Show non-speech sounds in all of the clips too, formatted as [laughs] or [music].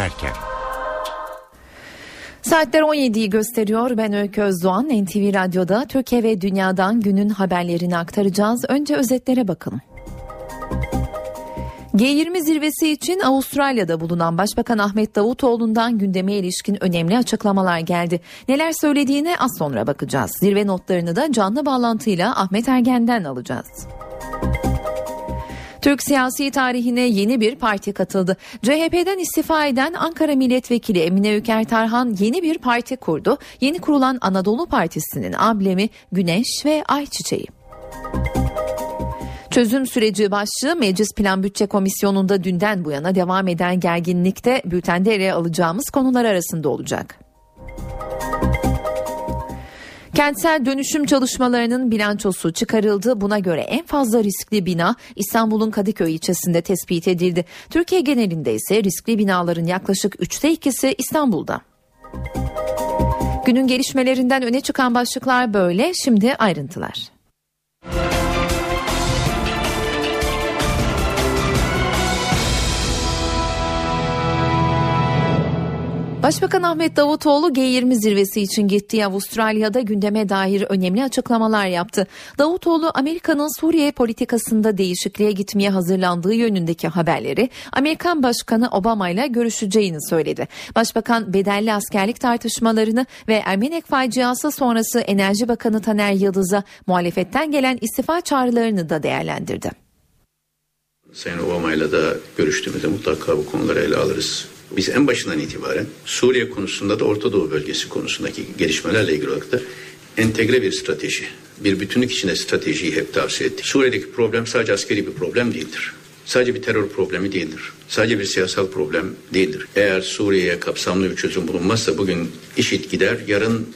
dönerken. Saatler 17'yi gösteriyor. Ben Öykü Özdoğan. NTV Radyo'da Türkiye ve Dünya'dan günün haberlerini aktaracağız. Önce özetlere bakalım. G20 zirvesi için Avustralya'da bulunan Başbakan Ahmet Davutoğlu'ndan gündeme ilişkin önemli açıklamalar geldi. Neler söylediğine az sonra bakacağız. Zirve notlarını da canlı bağlantıyla Ahmet Ergen'den alacağız. Türk siyasi tarihine yeni bir parti katıldı. CHP'den istifa eden Ankara Milletvekili Emine Üker Tarhan yeni bir parti kurdu. Yeni kurulan Anadolu Partisi'nin ablemi Güneş ve Ayçiçeği. Çözüm süreci başlığı Meclis Plan Bütçe Komisyonu'nda dünden bu yana devam eden gerginlikte bültende ele alacağımız konular arasında olacak. Kentsel dönüşüm çalışmalarının bilançosu çıkarıldı. Buna göre en fazla riskli bina İstanbul'un Kadıköy ilçesinde tespit edildi. Türkiye genelinde ise riskli binaların yaklaşık üçte ikisi İstanbul'da. Günün gelişmelerinden öne çıkan başlıklar böyle. Şimdi ayrıntılar. Başbakan Ahmet Davutoğlu G20 zirvesi için gittiği Avustralya'da gündeme dair önemli açıklamalar yaptı. Davutoğlu Amerika'nın Suriye politikasında değişikliğe gitmeye hazırlandığı yönündeki haberleri Amerikan Başkanı Obama ile görüşeceğini söyledi. Başbakan bedelli askerlik tartışmalarını ve Ermenek faciası sonrası Enerji Bakanı Taner Yıldız'a muhalefetten gelen istifa çağrılarını da değerlendirdi. Sayın Obama ile de görüştüğümüzde mutlaka bu konuları ele alırız. Biz en başından itibaren Suriye konusunda da Orta Doğu bölgesi konusundaki gelişmelerle ilgili olarak da entegre bir strateji, bir bütünlük içinde stratejiyi hep tavsiye ettik. Suriye'deki problem sadece askeri bir problem değildir. Sadece bir terör problemi değildir. Sadece bir siyasal problem değildir. Eğer Suriye'ye kapsamlı bir çözüm bulunmazsa bugün işit gider, yarın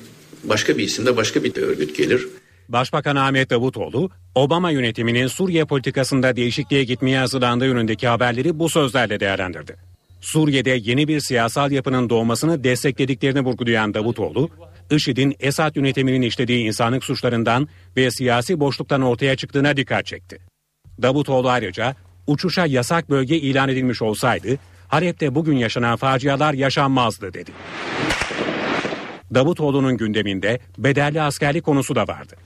başka bir isimde başka bir örgüt gelir. Başbakan Ahmet Davutoğlu, Obama yönetiminin Suriye politikasında değişikliğe gitmeye hazırlandığı yönündeki haberleri bu sözlerle değerlendirdi. Suriye'de yeni bir siyasal yapının doğmasını desteklediklerini vurgulayan Davutoğlu, IŞİD'in Esad yönetiminin işlediği insanlık suçlarından ve siyasi boşluktan ortaya çıktığına dikkat çekti. Davutoğlu ayrıca uçuşa yasak bölge ilan edilmiş olsaydı Halep'te bugün yaşanan facialar yaşanmazdı dedi. Davutoğlu'nun gündeminde bedelli askerlik konusu da vardı.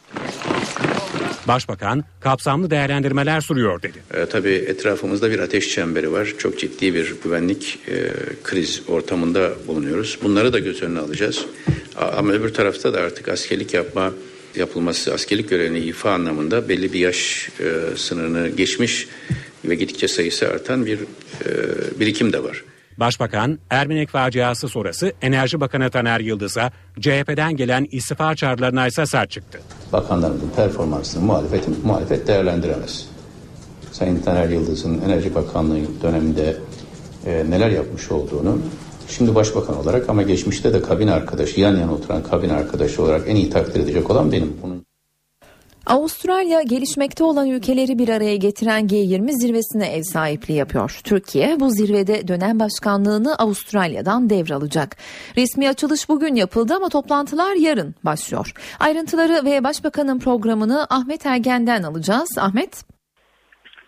Başbakan kapsamlı değerlendirmeler sunuyor dedi. E, tabii etrafımızda bir ateş çemberi var. Çok ciddi bir güvenlik e, kriz ortamında bulunuyoruz. Bunları da göz önüne alacağız. Ama öbür tarafta da artık askerlik yapma yapılması, askerlik görevini ifa anlamında belli bir yaş e, sınırını geçmiş ve gittikçe sayısı artan bir e, birikim de var. Başbakan Ermenek faciası sonrası Enerji Bakanı Taner Yıldız'a CHP'den gelen istifa çağrılarına ise sert çıktı. Bakanlarımızın performansını muhalefet, muhalefet değerlendiremez. Sayın Taner Yıldız'ın Enerji Bakanlığı döneminde e, neler yapmış olduğunu şimdi başbakan olarak ama geçmişte de kabin arkadaşı yan yana oturan kabin arkadaşı olarak en iyi takdir edecek olan benim. Bunun Avustralya gelişmekte olan ülkeleri bir araya getiren G20 zirvesine ev sahipliği yapıyor. Türkiye bu zirvede dönem başkanlığını Avustralya'dan devralacak. Resmi açılış bugün yapıldı ama toplantılar yarın başlıyor. Ayrıntıları ve Başbakanın programını Ahmet Ergen'den alacağız. Ahmet.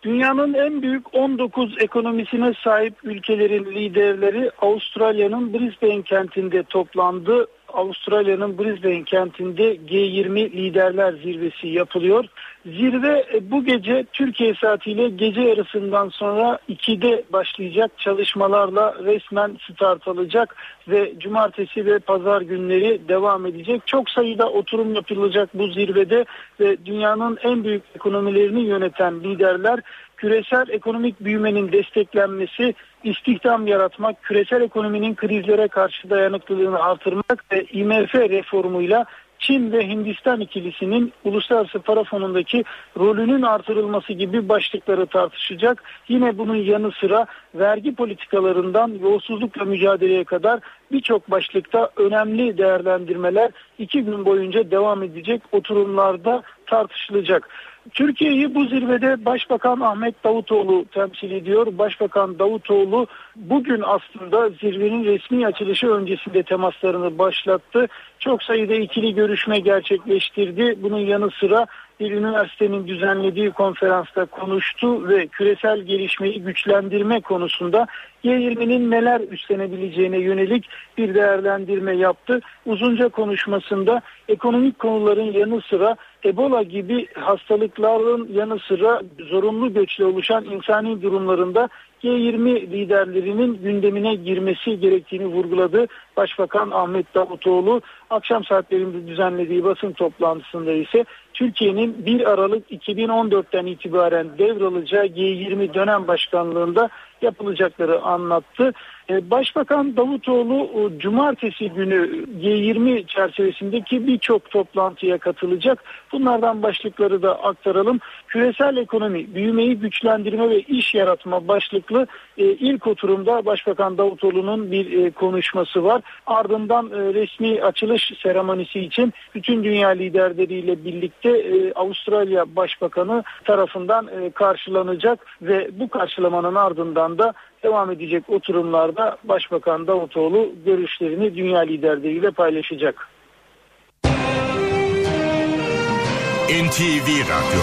Dünyanın en büyük 19 ekonomisine sahip ülkelerin liderleri Avustralya'nın Brisbane kentinde toplandı. Avustralya'nın Brisbane kentinde G20 Liderler Zirvesi yapılıyor. Zirve e, bu gece Türkiye saatiyle gece yarısından sonra 2'de başlayacak çalışmalarla resmen start alacak ve cumartesi ve pazar günleri devam edecek. Çok sayıda oturum yapılacak bu zirvede ve dünyanın en büyük ekonomilerini yöneten liderler küresel ekonomik büyümenin desteklenmesi, istihdam yaratmak, küresel ekonominin krizlere karşı dayanıklılığını artırmak ve IMF reformuyla Çin ve Hindistan ikilisinin uluslararası para fonundaki rolünün artırılması gibi başlıkları tartışacak. Yine bunun yanı sıra vergi politikalarından yolsuzlukla mücadeleye kadar birçok başlıkta önemli değerlendirmeler iki gün boyunca devam edecek oturumlarda tartışılacak. Türkiye'yi bu zirvede Başbakan Ahmet Davutoğlu temsil ediyor. Başbakan Davutoğlu bugün aslında zirvenin resmi açılışı öncesinde temaslarını başlattı. Çok sayıda ikili görüşme gerçekleştirdi. Bunun yanı sıra bir üniversitenin düzenlediği konferansta konuştu ve küresel gelişmeyi güçlendirme konusunda G20'nin neler üstlenebileceğine yönelik bir değerlendirme yaptı. Uzunca konuşmasında ekonomik konuların yanı sıra Ebola gibi hastalıkların yanı sıra zorunlu göçle oluşan insani durumlarında G20 liderlerinin gündemine girmesi gerektiğini vurguladı. Başbakan Ahmet Davutoğlu akşam saatlerinde düzenlediği basın toplantısında ise Türkiye'nin 1 Aralık 2014'ten itibaren devralacağı G20 dönem başkanlığında yapılacakları anlattı. E, Başbakan Davutoğlu e, cumartesi günü G20 çerçevesindeki birçok toplantıya katılacak. Bunlardan başlıkları da aktaralım. Küresel ekonomi, büyümeyi güçlendirme ve iş yaratma başlıklı e, ilk oturumda Başbakan Davutoğlu'nun bir konuşması var. Ardından resmi açılış seremonisi için bütün dünya liderleriyle birlikte Avustralya Başbakanı tarafından karşılanacak ve bu karşılamanın ardından da devam edecek oturumlarda Başbakan Davutoğlu görüşlerini dünya liderleriyle paylaşacak. NTV Radyo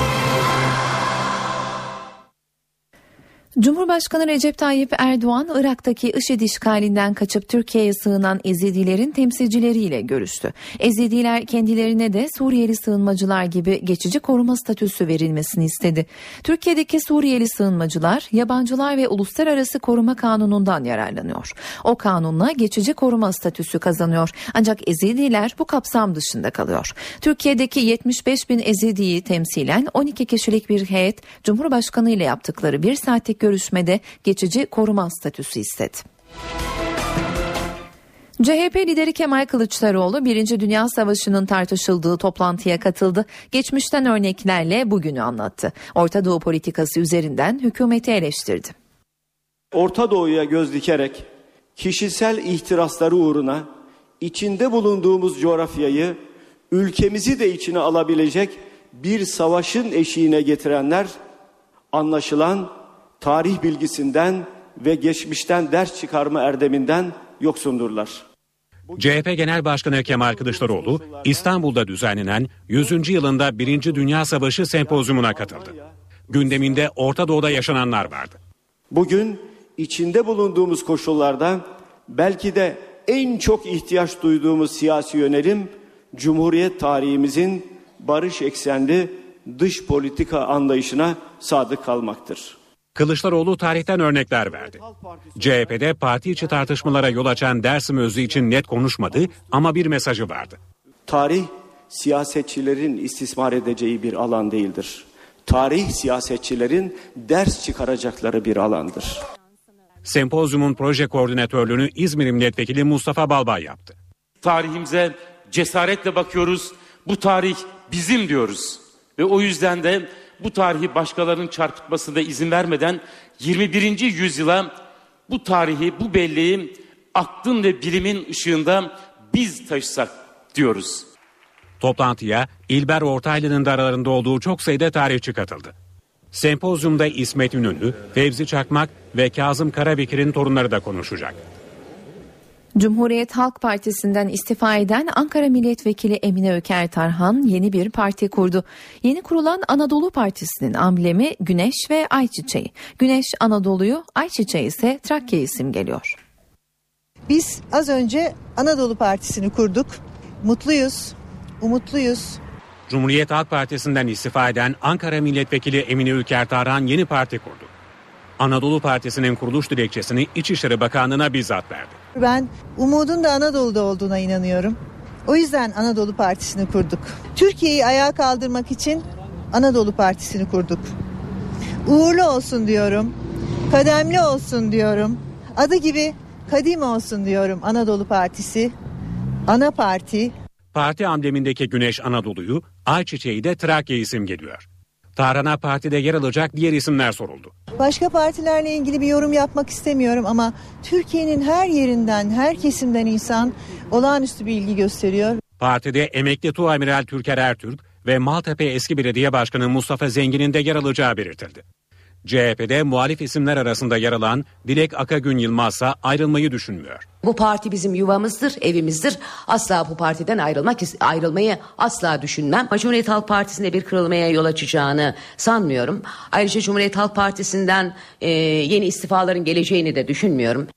Cumhurbaşkanı Recep Tayyip Erdoğan Irak'taki IŞİD işgalinden kaçıp Türkiye'ye sığınan Ezidilerin temsilcileriyle görüştü. Ezidiler kendilerine de Suriyeli sığınmacılar gibi geçici koruma statüsü verilmesini istedi. Türkiye'deki Suriyeli sığınmacılar yabancılar ve uluslararası koruma kanunundan yararlanıyor. O kanunla geçici koruma statüsü kazanıyor. Ancak Ezidiler bu kapsam dışında kalıyor. Türkiye'deki 75 bin Ezidi'yi temsilen 12 kişilik bir heyet Cumhurbaşkanı ile yaptıkları bir saatlik görüşmede geçici koruma statüsü istedi. CHP lideri Kemal Kılıçdaroğlu Birinci Dünya Savaşı'nın tartışıldığı toplantıya katıldı. Geçmişten örneklerle bugünü anlattı. Orta Doğu politikası üzerinden hükümeti eleştirdi. Orta Doğu'ya göz dikerek kişisel ihtirasları uğruna içinde bulunduğumuz coğrafyayı ülkemizi de içine alabilecek bir savaşın eşiğine getirenler anlaşılan tarih bilgisinden ve geçmişten ders çıkarma erdeminden yoksundurlar. CHP Genel Başkanı Kemal Kılıçdaroğlu İstanbul'da düzenlenen 100. yılında 1. Dünya Savaşı sempozyumuna katıldı. Gündeminde Orta Doğu'da yaşananlar vardı. Bugün içinde bulunduğumuz koşullarda belki de en çok ihtiyaç duyduğumuz siyasi yönelim Cumhuriyet tarihimizin barış eksenli dış politika anlayışına sadık kalmaktır. Kılıçdaroğlu tarihten örnekler verdi. CHP'de parti içi tartışmalara yol açan Dersim Özü için net konuşmadı ama bir mesajı vardı. Tarih siyasetçilerin istismar edeceği bir alan değildir. Tarih siyasetçilerin ders çıkaracakları bir alandır. Sempozyumun proje koordinatörlüğünü İzmir Milletvekili Mustafa Balbay yaptı. Tarihimize cesaretle bakıyoruz. Bu tarih bizim diyoruz. Ve o yüzden de bu tarihi başkalarının çarpıtmasına izin vermeden 21. yüzyıla bu tarihi, bu belleği aklın ve bilimin ışığında biz taşısak diyoruz. Toplantıya İlber Ortaylı'nın da aralarında olduğu çok sayıda tarihçi katıldı. Sempozyumda İsmet İnönü, Fevzi Çakmak ve Kazım Karabekir'in torunları da konuşacak. Cumhuriyet Halk Partisi'nden istifa eden Ankara Milletvekili Emine Öker Tarhan yeni bir parti kurdu. Yeni kurulan Anadolu Partisi'nin amblemi Güneş ve Ayçiçeği. Güneş Anadolu'yu, Ayçiçeği ise Trakya'yı simgeliyor. Biz az önce Anadolu Partisi'ni kurduk. Mutluyuz, umutluyuz. Cumhuriyet Halk Partisi'nden istifa eden Ankara Milletvekili Emine Ülker Tarhan yeni parti kurdu. Anadolu Partisi'nin kuruluş dilekçesini İçişleri Bakanlığı'na bizzat verdi. Ben umudun da Anadolu'da olduğuna inanıyorum. O yüzden Anadolu Partisi'ni kurduk. Türkiye'yi ayağa kaldırmak için Anadolu Partisi'ni kurduk. Uğurlu olsun diyorum. Kademli olsun diyorum. Adı gibi kadim olsun diyorum Anadolu Partisi. Ana parti. Parti amblemindeki Güneş Anadolu'yu, Ayçiçeği de Trakya isim geliyor. Tarhana Parti'de yer alacak diğer isimler soruldu. Başka partilerle ilgili bir yorum yapmak istemiyorum ama Türkiye'nin her yerinden, her kesimden insan olağanüstü bir ilgi gösteriyor. Partide emekli Tuamiral Türker Ertürk ve Maltepe eski belediye başkanı Mustafa Zengin'in de yer alacağı belirtildi. CHP'de muhalif isimler arasında yer alan Dilek Akagün Yılmaz ise ayrılmayı düşünmüyor. Bu parti bizim yuvamızdır, evimizdir. Asla bu partiden ayrılmak ayrılmayı asla düşünmem. Cumhuriyet Halk Partisi'nde bir kırılmaya yol açacağını sanmıyorum. Ayrıca Cumhuriyet Halk Partisi'nden e, yeni istifaların geleceğini de düşünmüyorum.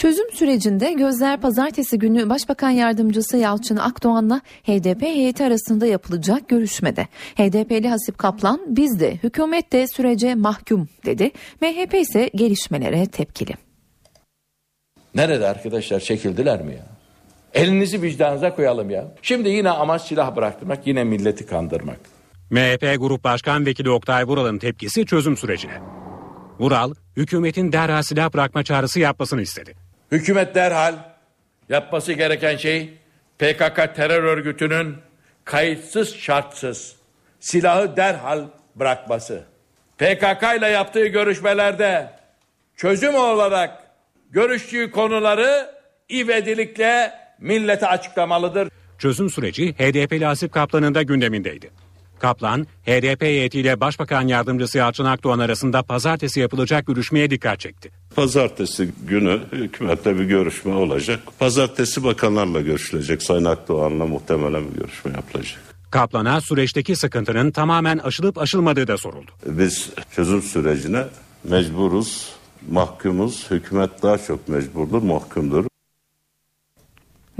Çözüm sürecinde gözler pazartesi günü Başbakan Yardımcısı Yalçın Akdoğan'la HDP heyeti arasında yapılacak görüşmede. HDP'li Hasip Kaplan biz de hükümet de sürece mahkum dedi. MHP ise gelişmelere tepkili. Nerede arkadaşlar çekildiler mi ya? Elinizi vicdanınıza koyalım ya. Şimdi yine amaç silah bıraktırmak, yine milleti kandırmak. MHP Grup Başkan Vekili Oktay Vural'ın tepkisi çözüm sürecine. Vural, hükümetin derhal silah bırakma çağrısı yapmasını istedi. Hükümet derhal yapması gereken şey PKK terör örgütünün kayıtsız şartsız silahı derhal bırakması. PKK ile yaptığı görüşmelerde çözüm olarak görüştüğü konuları ivedilikle millete açıklamalıdır. Çözüm süreci HDP'li Asip Kaplan'ın da gündemindeydi. Kaplan, HDP heyetiyle Başbakan Yardımcısı Yalçın Akdoğan arasında pazartesi yapılacak görüşmeye dikkat çekti. Pazartesi günü hükümette bir görüşme olacak. Pazartesi bakanlarla görüşülecek. Sayın Akdoğan'la muhtemelen bir görüşme yapılacak. Kaplan'a süreçteki sıkıntının tamamen aşılıp aşılmadığı da soruldu. Biz çözüm sürecine mecburuz, mahkumuz. Hükümet daha çok mecburdur, mahkumdur.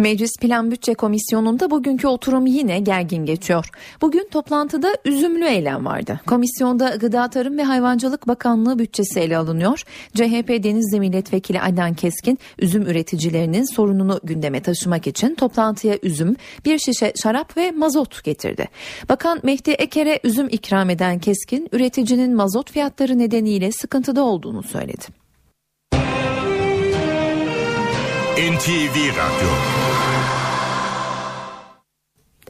Meclis Plan Bütçe Komisyonu'nda bugünkü oturum yine gergin geçiyor. Bugün toplantıda üzümlü eylem vardı. Komisyonda Gıda Tarım ve Hayvancılık Bakanlığı bütçesi ele alınıyor. CHP Denizli Milletvekili Adnan Keskin üzüm üreticilerinin sorununu gündeme taşımak için toplantıya üzüm, bir şişe şarap ve mazot getirdi. Bakan Mehdi Eker'e üzüm ikram eden Keskin üreticinin mazot fiyatları nedeniyle sıkıntıda olduğunu söyledi. NTV Radyo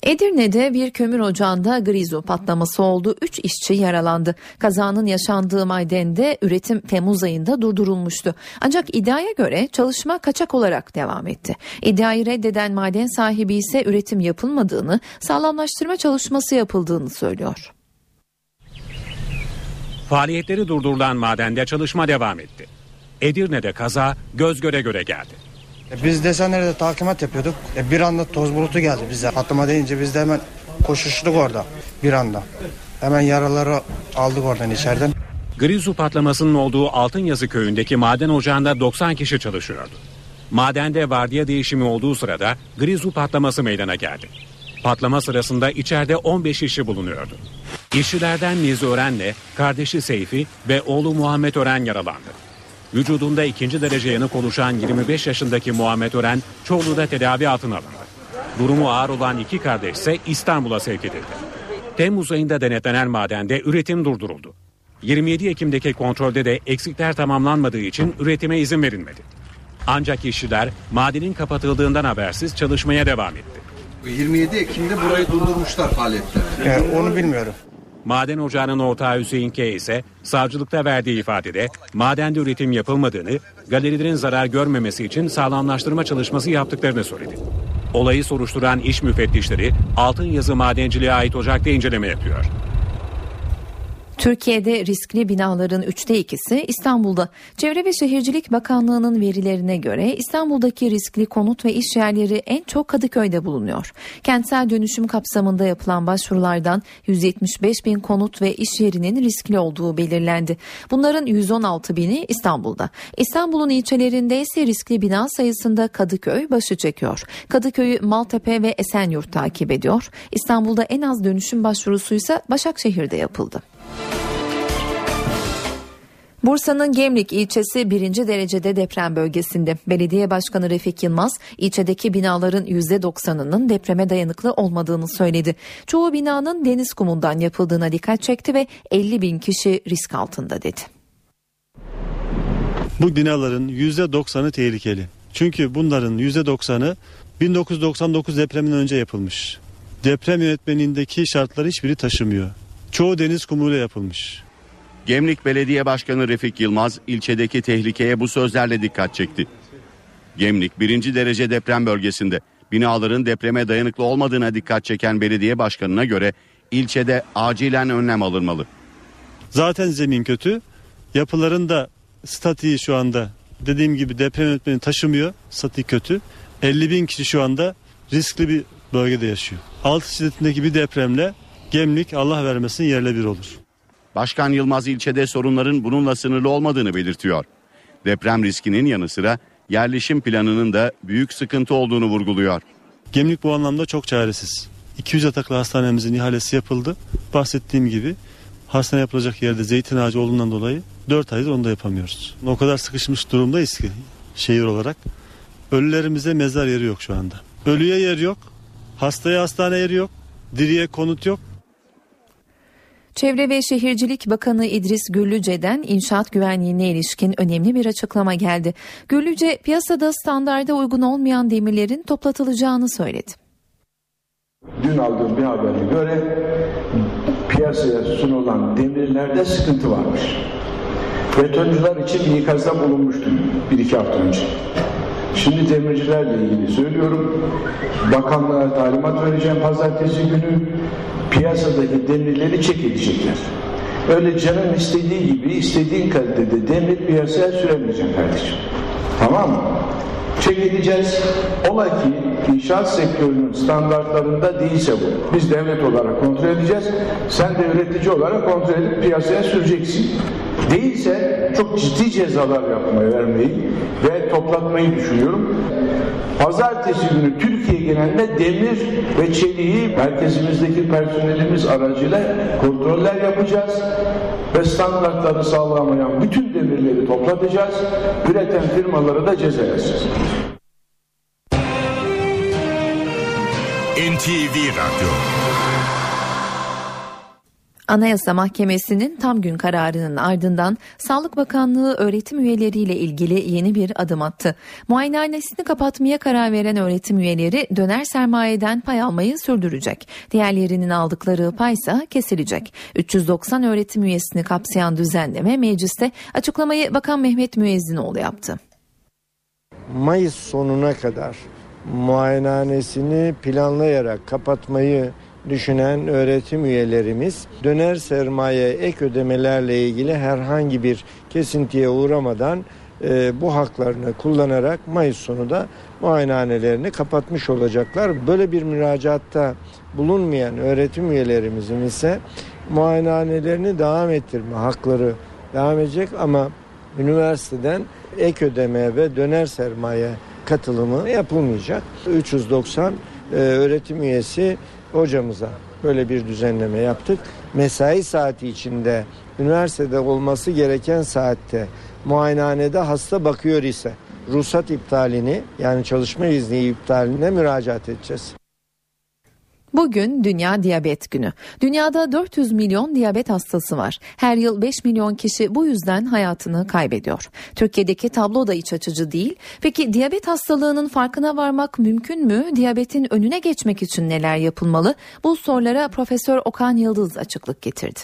Edirne'de bir kömür ocağında grizo patlaması oldu. 3 işçi yaralandı. Kazanın yaşandığı madende üretim Temmuz ayında durdurulmuştu. Ancak iddiaya göre çalışma kaçak olarak devam etti. İddiayı reddeden maden sahibi ise üretim yapılmadığını, sağlamlaştırma çalışması yapıldığını söylüyor. Faaliyetleri durdurulan madende çalışma devam etti. Edirne'de kaza göz göre göre geldi. E, biz desenlerde takimat yapıyorduk. E, bir anda toz bulutu geldi bize. Patlama deyince biz de hemen koşuştuk orada bir anda. Hemen yaraları aldık oradan içeriden. Grizu patlamasının olduğu Altınyazı köyündeki maden ocağında 90 kişi çalışıyordu. Madende vardiya değişimi olduğu sırada Grizu patlaması meydana geldi. Patlama sırasında içeride 15 işçi bulunuyordu. İşçilerden Nizi Ören'le kardeşi Seyfi ve oğlu Muhammed Ören yaralandı. Vücudunda ikinci derece yanık oluşan 25 yaşındaki Muhammed Ören Çorlu'da tedavi altına alındı. Durumu ağır olan iki kardeş ise İstanbul'a sevk edildi. Temmuz ayında denetlenen madende üretim durduruldu. 27 Ekim'deki kontrolde de eksikler tamamlanmadığı için üretime izin verilmedi. Ancak işçiler madenin kapatıldığından habersiz çalışmaya devam etti. 27 Ekim'de burayı durdurmuşlar faaliyetleri. Yani onu bilmiyorum. Maden ocağının ortağı Hüseyin K ise savcılıkta verdiği ifadede madende üretim yapılmadığını, galerilerin zarar görmemesi için sağlamlaştırma çalışması yaptıklarını söyledi. Olayı soruşturan iş müfettişleri Altın Yazı Madenciliğe ait ocakta inceleme yapıyor. Türkiye'de riskli binaların üçte ikisi İstanbul'da. Çevre ve Şehircilik Bakanlığı'nın verilerine göre İstanbul'daki riskli konut ve iş yerleri en çok Kadıköy'de bulunuyor. Kentsel dönüşüm kapsamında yapılan başvurulardan 175 bin konut ve iş yerinin riskli olduğu belirlendi. Bunların 116 bini İstanbul'da. İstanbul'un ilçelerinde ise riskli bina sayısında Kadıköy başı çekiyor. Kadıköy'ü Maltepe ve Esenyurt takip ediyor. İstanbul'da en az dönüşüm başvurusu ise Başakşehir'de yapıldı. Bursa'nın Gemlik ilçesi birinci derecede deprem bölgesinde. Belediye Başkanı Refik Yılmaz ilçedeki binaların %90'ının depreme dayanıklı olmadığını söyledi. Çoğu binanın deniz kumundan yapıldığına dikkat çekti ve 50 bin kişi risk altında dedi. Bu binaların %90'ı tehlikeli. Çünkü bunların %90'ı 1999 depreminden önce yapılmış. Deprem yönetmenindeki şartları hiçbiri taşımıyor. Çoğu deniz kumuyla yapılmış. Gemlik Belediye Başkanı Refik Yılmaz ilçedeki tehlikeye bu sözlerle dikkat çekti. Gemlik birinci derece deprem bölgesinde Binaların depreme dayanıklı olmadığına dikkat çeken belediye başkanına göre ilçede acilen önlem alınmalı. Zaten zemin kötü. Yapıların da statiği şu anda dediğim gibi deprem yönetmeni taşımıyor. Statik kötü. 50 bin kişi şu anda riskli bir bölgede yaşıyor. 6 şiddetindeki bir depremle Gemlik Allah vermesin yerle bir olur. Başkan Yılmaz ilçede sorunların bununla sınırlı olmadığını belirtiyor. Deprem riskinin yanı sıra yerleşim planının da büyük sıkıntı olduğunu vurguluyor. Gemlik bu anlamda çok çaresiz. 200 yataklı hastanemizin ihalesi yapıldı. Bahsettiğim gibi hastane yapılacak yerde zeytin ağacı olduğundan dolayı 4 aydır onu da yapamıyoruz. O kadar sıkışmış durumdayız ki şehir olarak. Ölülerimize mezar yeri yok şu anda. Ölüye yer yok. Hastaya hastane yeri yok. Diriye konut yok. Çevre ve Şehircilik Bakanı İdris Güllüce'den inşaat güvenliğine ilişkin önemli bir açıklama geldi. Güllüce piyasada standarda uygun olmayan demirlerin toplatılacağını söyledi. Dün aldığım bir habere göre piyasaya sunulan demirlerde sıkıntı varmış. Betoncular için bir ikazda bulunmuştum bir iki hafta önce. Şimdi demircilerle ilgili söylüyorum. Bakanlığa talimat vereceğim pazartesi günü. Piyasadaki demirleri çek edecekler. Öyle canın istediği gibi istediğin kalitede demir piyasaya süremeyeceksin kardeşim. Tamam mı? Çek edeceğiz. Ola ki inşaat sektörünün standartlarında değilse bu. Biz devlet olarak kontrol edeceğiz. Sen de üretici olarak kontrol edip piyasaya süreceksin. Değilse çok ciddi cezalar yapmayı vermeyi ve toplatmayı düşünüyorum. Pazartesi günü Türkiye genelinde demir ve çeliği merkezimizdeki personelimiz aracıyla kontroller yapacağız ve standartları sağlamayan bütün demirleri toplatacağız. Üreten firmalara da ceza yazacağız. NTV Radyo Anayasa Mahkemesi'nin tam gün kararının ardından Sağlık Bakanlığı öğretim üyeleriyle ilgili yeni bir adım attı. Muayenehanesini kapatmaya karar veren öğretim üyeleri döner sermayeden pay almayı sürdürecek. Diğerlerinin aldıkları paysa kesilecek. 390 öğretim üyesini kapsayan düzenleme mecliste açıklamayı Bakan Mehmet Müezzinoğlu yaptı. Mayıs sonuna kadar muayenehanesini planlayarak kapatmayı düşünen öğretim üyelerimiz döner sermaye ek ödemelerle ilgili herhangi bir kesintiye uğramadan e, bu haklarını kullanarak Mayıs sonu da muayenehanelerini kapatmış olacaklar. Böyle bir müracaatta bulunmayan öğretim üyelerimizin ise muayenehanelerini devam ettirme hakları devam edecek ama üniversiteden ek ödeme ve döner sermaye katılımı yapılmayacak. 390 e, öğretim üyesi hocamıza böyle bir düzenleme yaptık. Mesai saati içinde üniversitede olması gereken saatte muayenehanede hasta bakıyor ise ruhsat iptalini yani çalışma izni iptaline müracaat edeceğiz. Bugün Dünya Diyabet Günü. Dünyada 400 milyon diyabet hastası var. Her yıl 5 milyon kişi bu yüzden hayatını kaybediyor. Türkiye'deki tablo da iç açıcı değil. Peki diyabet hastalığının farkına varmak mümkün mü? Diyabetin önüne geçmek için neler yapılmalı? Bu sorulara Profesör Okan Yıldız açıklık getirdi.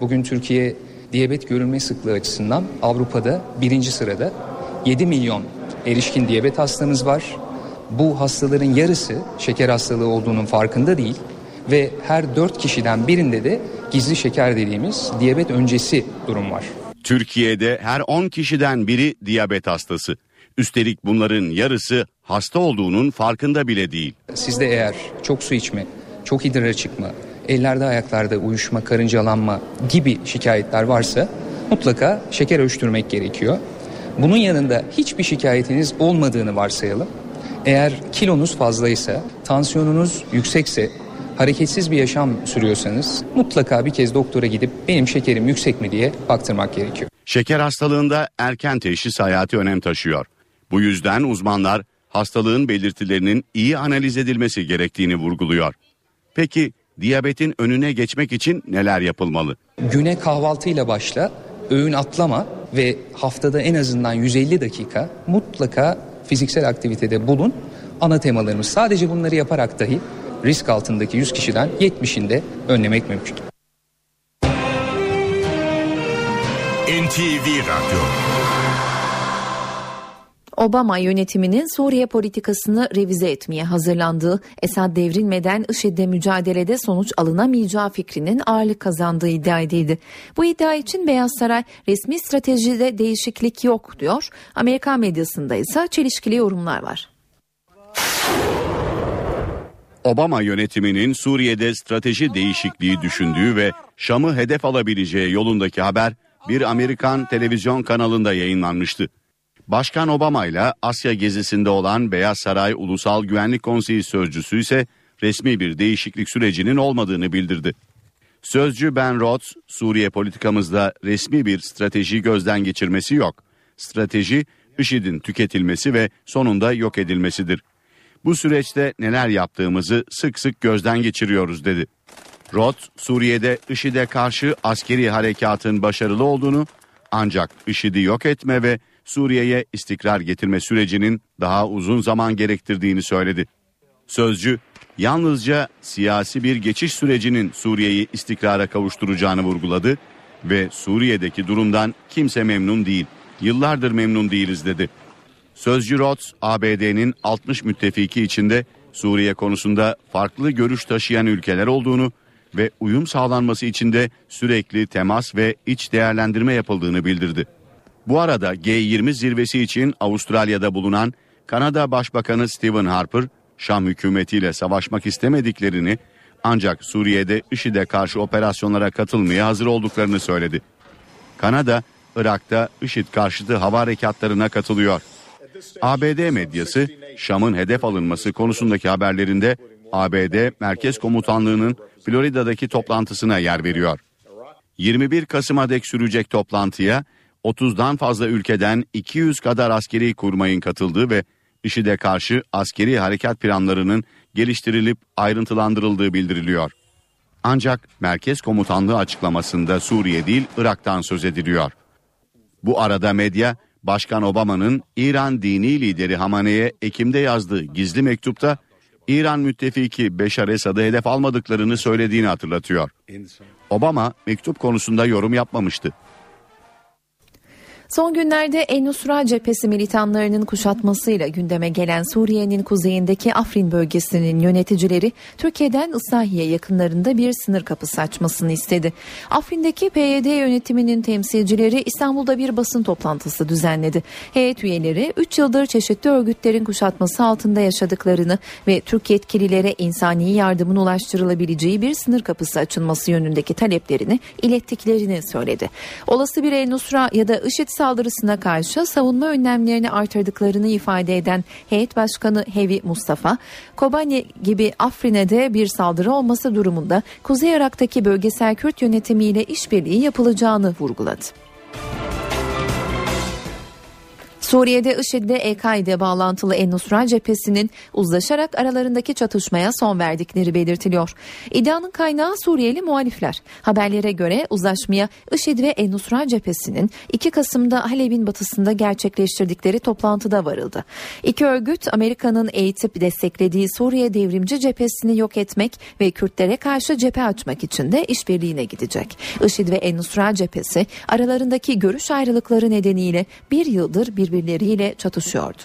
Bugün Türkiye diyabet görülme sıklığı açısından Avrupa'da birinci sırada 7 milyon erişkin diyabet hastamız var bu hastaların yarısı şeker hastalığı olduğunun farkında değil ve her 4 kişiden birinde de gizli şeker dediğimiz diyabet öncesi durum var. Türkiye'de her 10 kişiden biri diyabet hastası. Üstelik bunların yarısı hasta olduğunun farkında bile değil. Sizde eğer çok su içme, çok idrar çıkma, ellerde ayaklarda uyuşma, karıncalanma gibi şikayetler varsa mutlaka şeker ölçtürmek gerekiyor. Bunun yanında hiçbir şikayetiniz olmadığını varsayalım. Eğer kilonuz fazlaysa, tansiyonunuz yüksekse, hareketsiz bir yaşam sürüyorsanız mutlaka bir kez doktora gidip benim şekerim yüksek mi diye baktırmak gerekiyor. Şeker hastalığında erken teşhis hayati önem taşıyor. Bu yüzden uzmanlar hastalığın belirtilerinin iyi analiz edilmesi gerektiğini vurguluyor. Peki diyabetin önüne geçmek için neler yapılmalı? Güne kahvaltıyla başla, öğün atlama ve haftada en azından 150 dakika mutlaka fiziksel aktivitede bulun. Ana temalarımız sadece bunları yaparak dahi risk altındaki 100 kişiden 70'inde önlemek mümkün. NTV Radyo Obama yönetiminin Suriye politikasını revize etmeye hazırlandığı, Esad devrilmeden IŞİD'le mücadelede sonuç alınamayacağı fikrinin ağırlık kazandığı iddia edildi. Bu iddia için Beyaz Saray resmi stratejide değişiklik yok diyor. Amerikan medyasında ise çelişkili yorumlar var. Obama yönetiminin Suriye'de strateji değişikliği düşündüğü ve Şam'ı hedef alabileceği yolundaki haber bir Amerikan televizyon kanalında yayınlanmıştı. Başkan Obama ile Asya gezisinde olan Beyaz Saray Ulusal Güvenlik Konseyi sözcüsü ise resmi bir değişiklik sürecinin olmadığını bildirdi. Sözcü Ben Rhodes, Suriye politikamızda resmi bir strateji gözden geçirmesi yok. Strateji, IŞİD'in tüketilmesi ve sonunda yok edilmesidir. Bu süreçte neler yaptığımızı sık sık gözden geçiriyoruz dedi. Roth, Suriye'de IŞİD'e karşı askeri harekatın başarılı olduğunu ancak IŞİD'i yok etme ve Suriye'ye istikrar getirme sürecinin daha uzun zaman gerektirdiğini söyledi. Sözcü, yalnızca siyasi bir geçiş sürecinin Suriye'yi istikrara kavuşturacağını vurguladı ve Suriye'deki durumdan kimse memnun değil, yıllardır memnun değiliz dedi. Sözcü Roth, ABD'nin 60 müttefiki içinde Suriye konusunda farklı görüş taşıyan ülkeler olduğunu ve uyum sağlanması için de sürekli temas ve iç değerlendirme yapıldığını bildirdi. Bu arada G20 zirvesi için Avustralya'da bulunan Kanada Başbakanı Stephen Harper, Şam hükümetiyle savaşmak istemediklerini ancak Suriye'de IŞİD'e karşı operasyonlara katılmaya hazır olduklarını söyledi. Kanada, Irak'ta IŞİD karşıtı hava harekatlarına katılıyor. ABD medyası Şam'ın hedef alınması konusundaki haberlerinde ABD Merkez Komutanlığı'nın Florida'daki toplantısına yer veriyor. 21 Kasım'a dek sürecek toplantıya 30'dan fazla ülkeden 200 kadar askeri kurmayın katıldığı ve IŞİD'e karşı askeri harekat planlarının geliştirilip ayrıntılandırıldığı bildiriliyor. Ancak Merkez Komutanlığı açıklamasında Suriye değil Irak'tan söz ediliyor. Bu arada medya Başkan Obama'nın İran dini lideri Hamane'ye Ekim'de yazdığı gizli mektupta İran müttefiki Beşar Esad'ı hedef almadıklarını söylediğini hatırlatıyor. Obama mektup konusunda yorum yapmamıştı. Son günlerde En-Nusra cephesi militanlarının kuşatmasıyla gündeme gelen Suriye'nin kuzeyindeki Afrin bölgesinin yöneticileri Türkiye'den Islahiye yakınlarında bir sınır kapısı açmasını istedi. Afrin'deki PYD yönetiminin temsilcileri İstanbul'da bir basın toplantısı düzenledi. Heyet üyeleri 3 yıldır çeşitli örgütlerin kuşatması altında yaşadıklarını ve Türk yetkililere insani yardımın ulaştırılabileceği bir sınır kapısı açılması yönündeki taleplerini ilettiklerini söyledi. Olası bir El-Nusra ya da IŞİD saldırısına karşı savunma önlemlerini artırdıklarını ifade eden heyet başkanı Hevi Mustafa, Kobani gibi Afrin'e de bir saldırı olması durumunda Kuzey Irak'taki bölgesel Kürt yönetimiyle işbirliği yapılacağını vurguladı. Suriye'de IŞİD'le EKİ'de bağlantılı En-Nusra cephesinin uzlaşarak aralarındaki çatışmaya son verdikleri belirtiliyor. İddianın kaynağı Suriyeli muhalifler. Haberlere göre uzlaşmaya IŞİD ve En-Nusra cephesinin 2 Kasım'da Halep'in batısında gerçekleştirdikleri toplantıda varıldı. İki örgüt Amerika'nın eğitip desteklediği Suriye devrimci cephesini yok etmek ve Kürtlere karşı cephe açmak için de işbirliğine gidecek. IŞİD ve En-Nusra cephesi aralarındaki görüş ayrılıkları nedeniyle bir yıldır birbirleriyle çatışıyordu.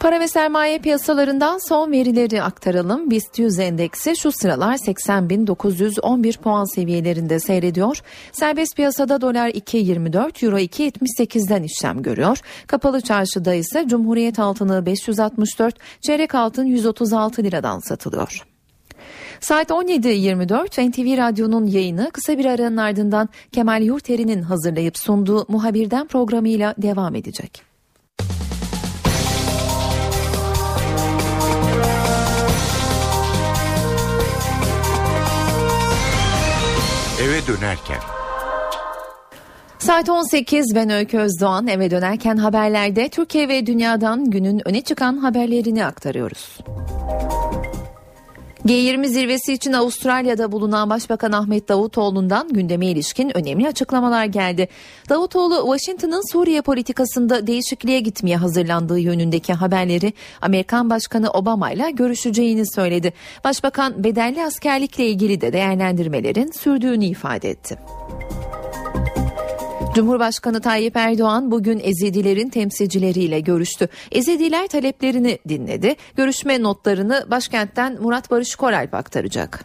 Para ve sermaye piyasalarından son verileri aktaralım. BIST 100 endeksi şu sıralar 80.911 puan seviyelerinde seyrediyor. Serbest piyasada dolar 2.24, euro 2.78'den işlem görüyor. Kapalı çarşıda ise Cumhuriyet altını 564, çeyrek altın 136 liradan satılıyor. Saat 17.24 NTV Radyo'nun yayını kısa bir aranın ardından Kemal Yurteri'nin hazırlayıp sunduğu Muhabirden programıyla devam edecek. Eve dönerken. Saat 18 ben Öykü Özdoğan eve dönerken haberlerde Türkiye ve dünyadan günün öne çıkan haberlerini aktarıyoruz. G20 zirvesi için Avustralya'da bulunan Başbakan Ahmet Davutoğlu'ndan gündeme ilişkin önemli açıklamalar geldi. Davutoğlu, Washington'ın Suriye politikasında değişikliğe gitmeye hazırlandığı yönündeki haberleri Amerikan Başkanı Obama ile görüşeceğini söyledi. Başbakan bedelli askerlikle ilgili de değerlendirmelerin sürdüğünü ifade etti. Cumhurbaşkanı Tayyip Erdoğan bugün Ezidilerin temsilcileriyle görüştü. Ezidiler taleplerini dinledi. Görüşme notlarını başkentten Murat Barış Koralp aktaracak.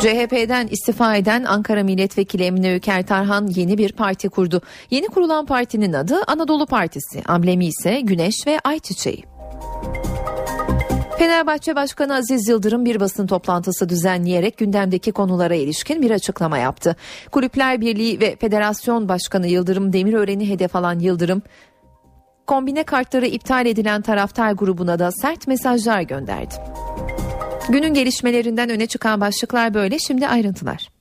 CHP'den istifa eden Ankara Milletvekili Emine Öker Tarhan yeni bir parti kurdu. Yeni kurulan partinin adı Anadolu Partisi, amblemi ise Güneş ve Ay Çiçeği. Fenerbahçe Başkanı Aziz Yıldırım bir basın toplantısı düzenleyerek gündemdeki konulara ilişkin bir açıklama yaptı. Kulüpler Birliği ve Federasyon Başkanı Yıldırım Demirören'i hedef alan Yıldırım, kombine kartları iptal edilen taraftar grubuna da sert mesajlar gönderdi. Günün gelişmelerinden öne çıkan başlıklar böyle şimdi ayrıntılar.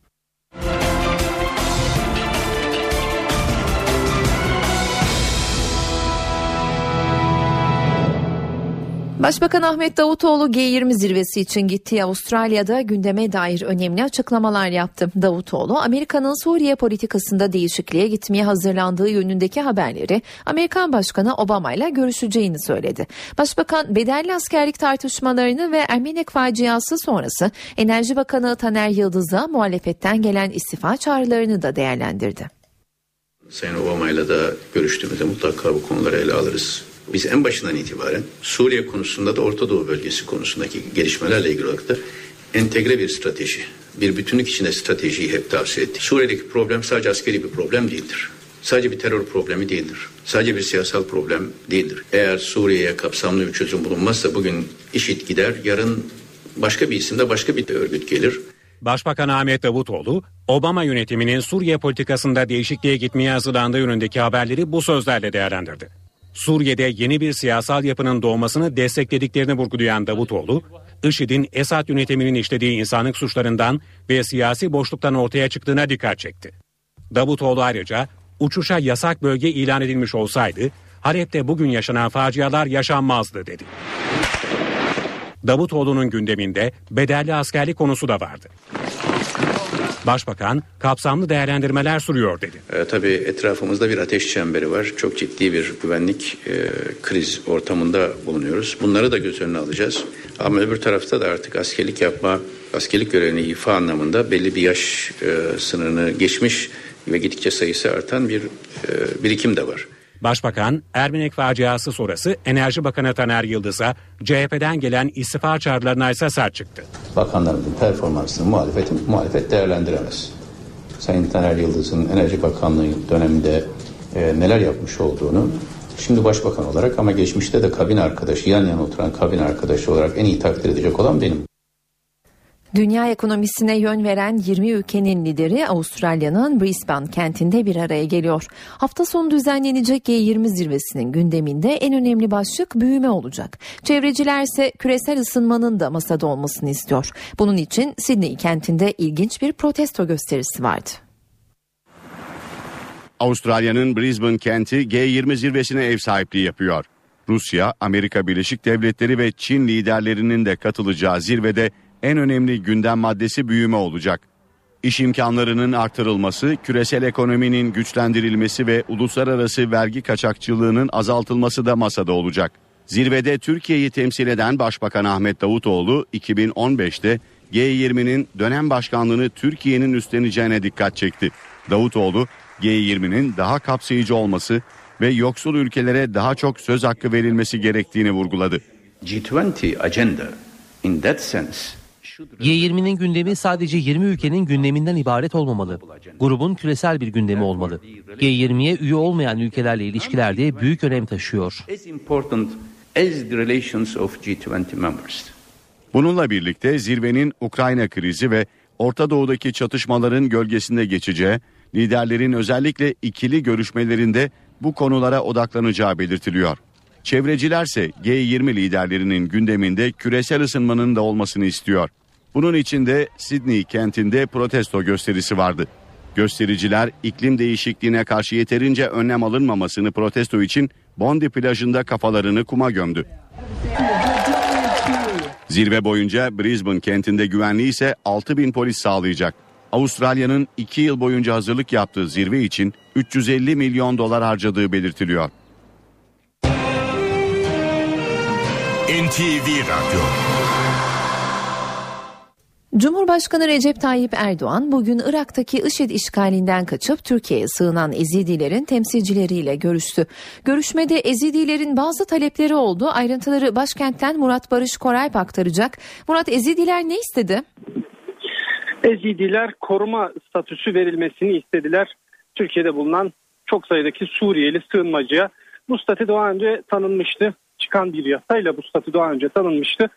Başbakan Ahmet Davutoğlu G20 zirvesi için gittiği Avustralya'da gündeme dair önemli açıklamalar yaptı. Davutoğlu, Amerika'nın Suriye politikasında değişikliğe gitmeye hazırlandığı yönündeki haberleri Amerikan Başkanı Obama ile görüşeceğini söyledi. Başbakan bedelli askerlik tartışmalarını ve Ermenek faciası sonrası Enerji Bakanı Taner Yıldız'a muhalefetten gelen istifa çağrılarını da değerlendirdi. Sayın Obama ile de görüştüğümüzde mutlaka bu konuları ele alırız. Biz en başından itibaren Suriye konusunda da Orta Doğu bölgesi konusundaki gelişmelerle ilgili olarak da entegre bir strateji, bir bütünlük içinde stratejiyi hep tavsiye ettik. Suriye'deki problem sadece askeri bir problem değildir. Sadece bir terör problemi değildir. Sadece bir siyasal problem değildir. Eğer Suriye'ye kapsamlı bir çözüm bulunmazsa bugün işit gider, yarın başka bir isimde başka bir örgüt gelir. Başbakan Ahmet Davutoğlu, Obama yönetiminin Suriye politikasında değişikliğe gitmeye hazırlandığı yönündeki haberleri bu sözlerle değerlendirdi. Suriye'de yeni bir siyasal yapının doğmasını desteklediklerini vurgulayan Davutoğlu, IŞİD'in Esad yönetiminin işlediği insanlık suçlarından ve siyasi boşluktan ortaya çıktığına dikkat çekti. Davutoğlu ayrıca uçuşa yasak bölge ilan edilmiş olsaydı Halep'te bugün yaşanan facialar yaşanmazdı dedi. Davutoğlu'nun gündeminde bedelli askerlik konusu da vardı. Başbakan kapsamlı değerlendirmeler sürüyor dedi. E, tabii etrafımızda bir ateş çemberi var. Çok ciddi bir güvenlik e, kriz ortamında bulunuyoruz. Bunları da göz önüne alacağız. Ama öbür tarafta da artık askerlik yapma, askerlik görevini ifa anlamında belli bir yaş e, sınırını geçmiş ve gittikçe sayısı artan bir e, birikim de var. Başbakan Ermenek faciası sonrası Enerji Bakanı Taner Yıldız'a CHP'den gelen istifa çağrılarına ise sert çıktı. Bakanlarımızın performansını muhalefet, muhalefet değerlendiremez. Sayın Taner Yıldız'ın Enerji Bakanlığı döneminde e, neler yapmış olduğunu şimdi başbakan olarak ama geçmişte de kabin arkadaşı yan yana oturan kabin arkadaşı olarak en iyi takdir edecek olan benim. Dünya ekonomisine yön veren 20 ülkenin lideri Avustralya'nın Brisbane kentinde bir araya geliyor. Hafta sonu düzenlenecek G20 zirvesinin gündeminde en önemli başlık büyüme olacak. Çevreciler ise küresel ısınmanın da masada olmasını istiyor. Bunun için Sydney kentinde ilginç bir protesto gösterisi vardı. Avustralya'nın Brisbane kenti G20 zirvesine ev sahipliği yapıyor. Rusya, Amerika Birleşik Devletleri ve Çin liderlerinin de katılacağı zirvede en önemli gündem maddesi büyüme olacak. İş imkanlarının artırılması, küresel ekonominin güçlendirilmesi ve uluslararası vergi kaçakçılığının azaltılması da masada olacak. Zirvede Türkiye'yi temsil eden Başbakan Ahmet Davutoğlu 2015'te G20'nin dönem başkanlığını Türkiye'nin üstleneceğine dikkat çekti. Davutoğlu G20'nin daha kapsayıcı olması ve yoksul ülkelere daha çok söz hakkı verilmesi gerektiğini vurguladı. G20 agenda in that sense G20'nin gündemi sadece 20 ülkenin gündeminden ibaret olmamalı. Grubun küresel bir gündemi olmalı. G20'ye üye olmayan ülkelerle ilişkilerde büyük önem taşıyor. Bununla birlikte zirvenin Ukrayna krizi ve Orta Doğu'daki çatışmaların gölgesinde geçeceği, liderlerin özellikle ikili görüşmelerinde bu konulara odaklanacağı belirtiliyor. Çevrecilerse G20 liderlerinin gündeminde küresel ısınmanın da olmasını istiyor. Bunun için de Sydney kentinde protesto gösterisi vardı. Göstericiler iklim değişikliğine karşı yeterince önlem alınmamasını protesto için Bondi plajında kafalarını kuma gömdü. Zirve boyunca Brisbane kentinde güvenliği ise 6 bin polis sağlayacak. Avustralya'nın 2 yıl boyunca hazırlık yaptığı zirve için 350 milyon dolar harcadığı belirtiliyor. NTV Radyo Cumhurbaşkanı Recep Tayyip Erdoğan bugün Irak'taki IŞİD işgalinden kaçıp Türkiye'ye sığınan Ezidilerin temsilcileriyle görüştü. Görüşmede Ezidilerin bazı talepleri oldu. Ayrıntıları başkentten Murat Barış Koralp aktaracak. Murat Ezidiler ne istedi? Ezidiler koruma statüsü verilmesini istediler. Türkiye'de bulunan çok sayıdaki Suriyeli sığınmacıya bu statü daha önce tanınmıştı. Çıkan bir yasayla bu statü daha önce tanınmıştı.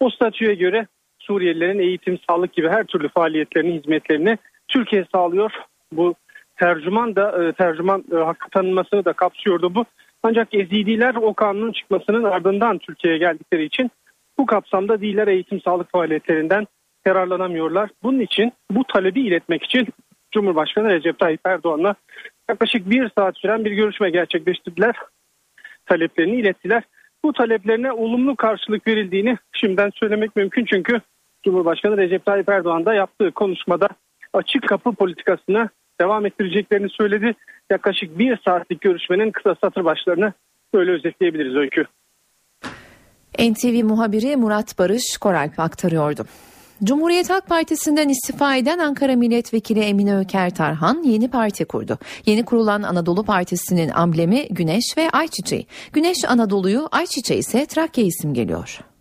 O statüye göre Suriyelilerin eğitim, sağlık gibi her türlü faaliyetlerini, hizmetlerini Türkiye sağlıyor. Bu tercüman da e, tercüman e, hakkı tanınmasını da kapsıyordu bu. Ancak Ezidiler o kanunun çıkmasının ardından Türkiye'ye geldikleri için bu kapsamda değiller eğitim sağlık faaliyetlerinden yararlanamıyorlar. Bunun için bu talebi iletmek için Cumhurbaşkanı Recep Tayyip Erdoğan'la yaklaşık bir saat süren bir görüşme gerçekleştirdiler. Taleplerini ilettiler. Bu taleplerine olumlu karşılık verildiğini şimdiden söylemek mümkün çünkü Cumhurbaşkanı Recep Tayyip Erdoğan da yaptığı konuşmada açık kapı politikasını devam ettireceklerini söyledi. Yaklaşık bir saatlik görüşmenin kısa satır başlarını böyle özetleyebiliriz Öykü. NTV muhabiri Murat Barış Koralp aktarıyordu. Cumhuriyet Halk Partisi'nden istifa eden Ankara Milletvekili Emine Öker Tarhan yeni parti kurdu. Yeni kurulan Anadolu Partisi'nin amblemi Güneş ve Ayçiçeği. Güneş Anadolu'yu, Ayçiçeği ise Trakya isim geliyor.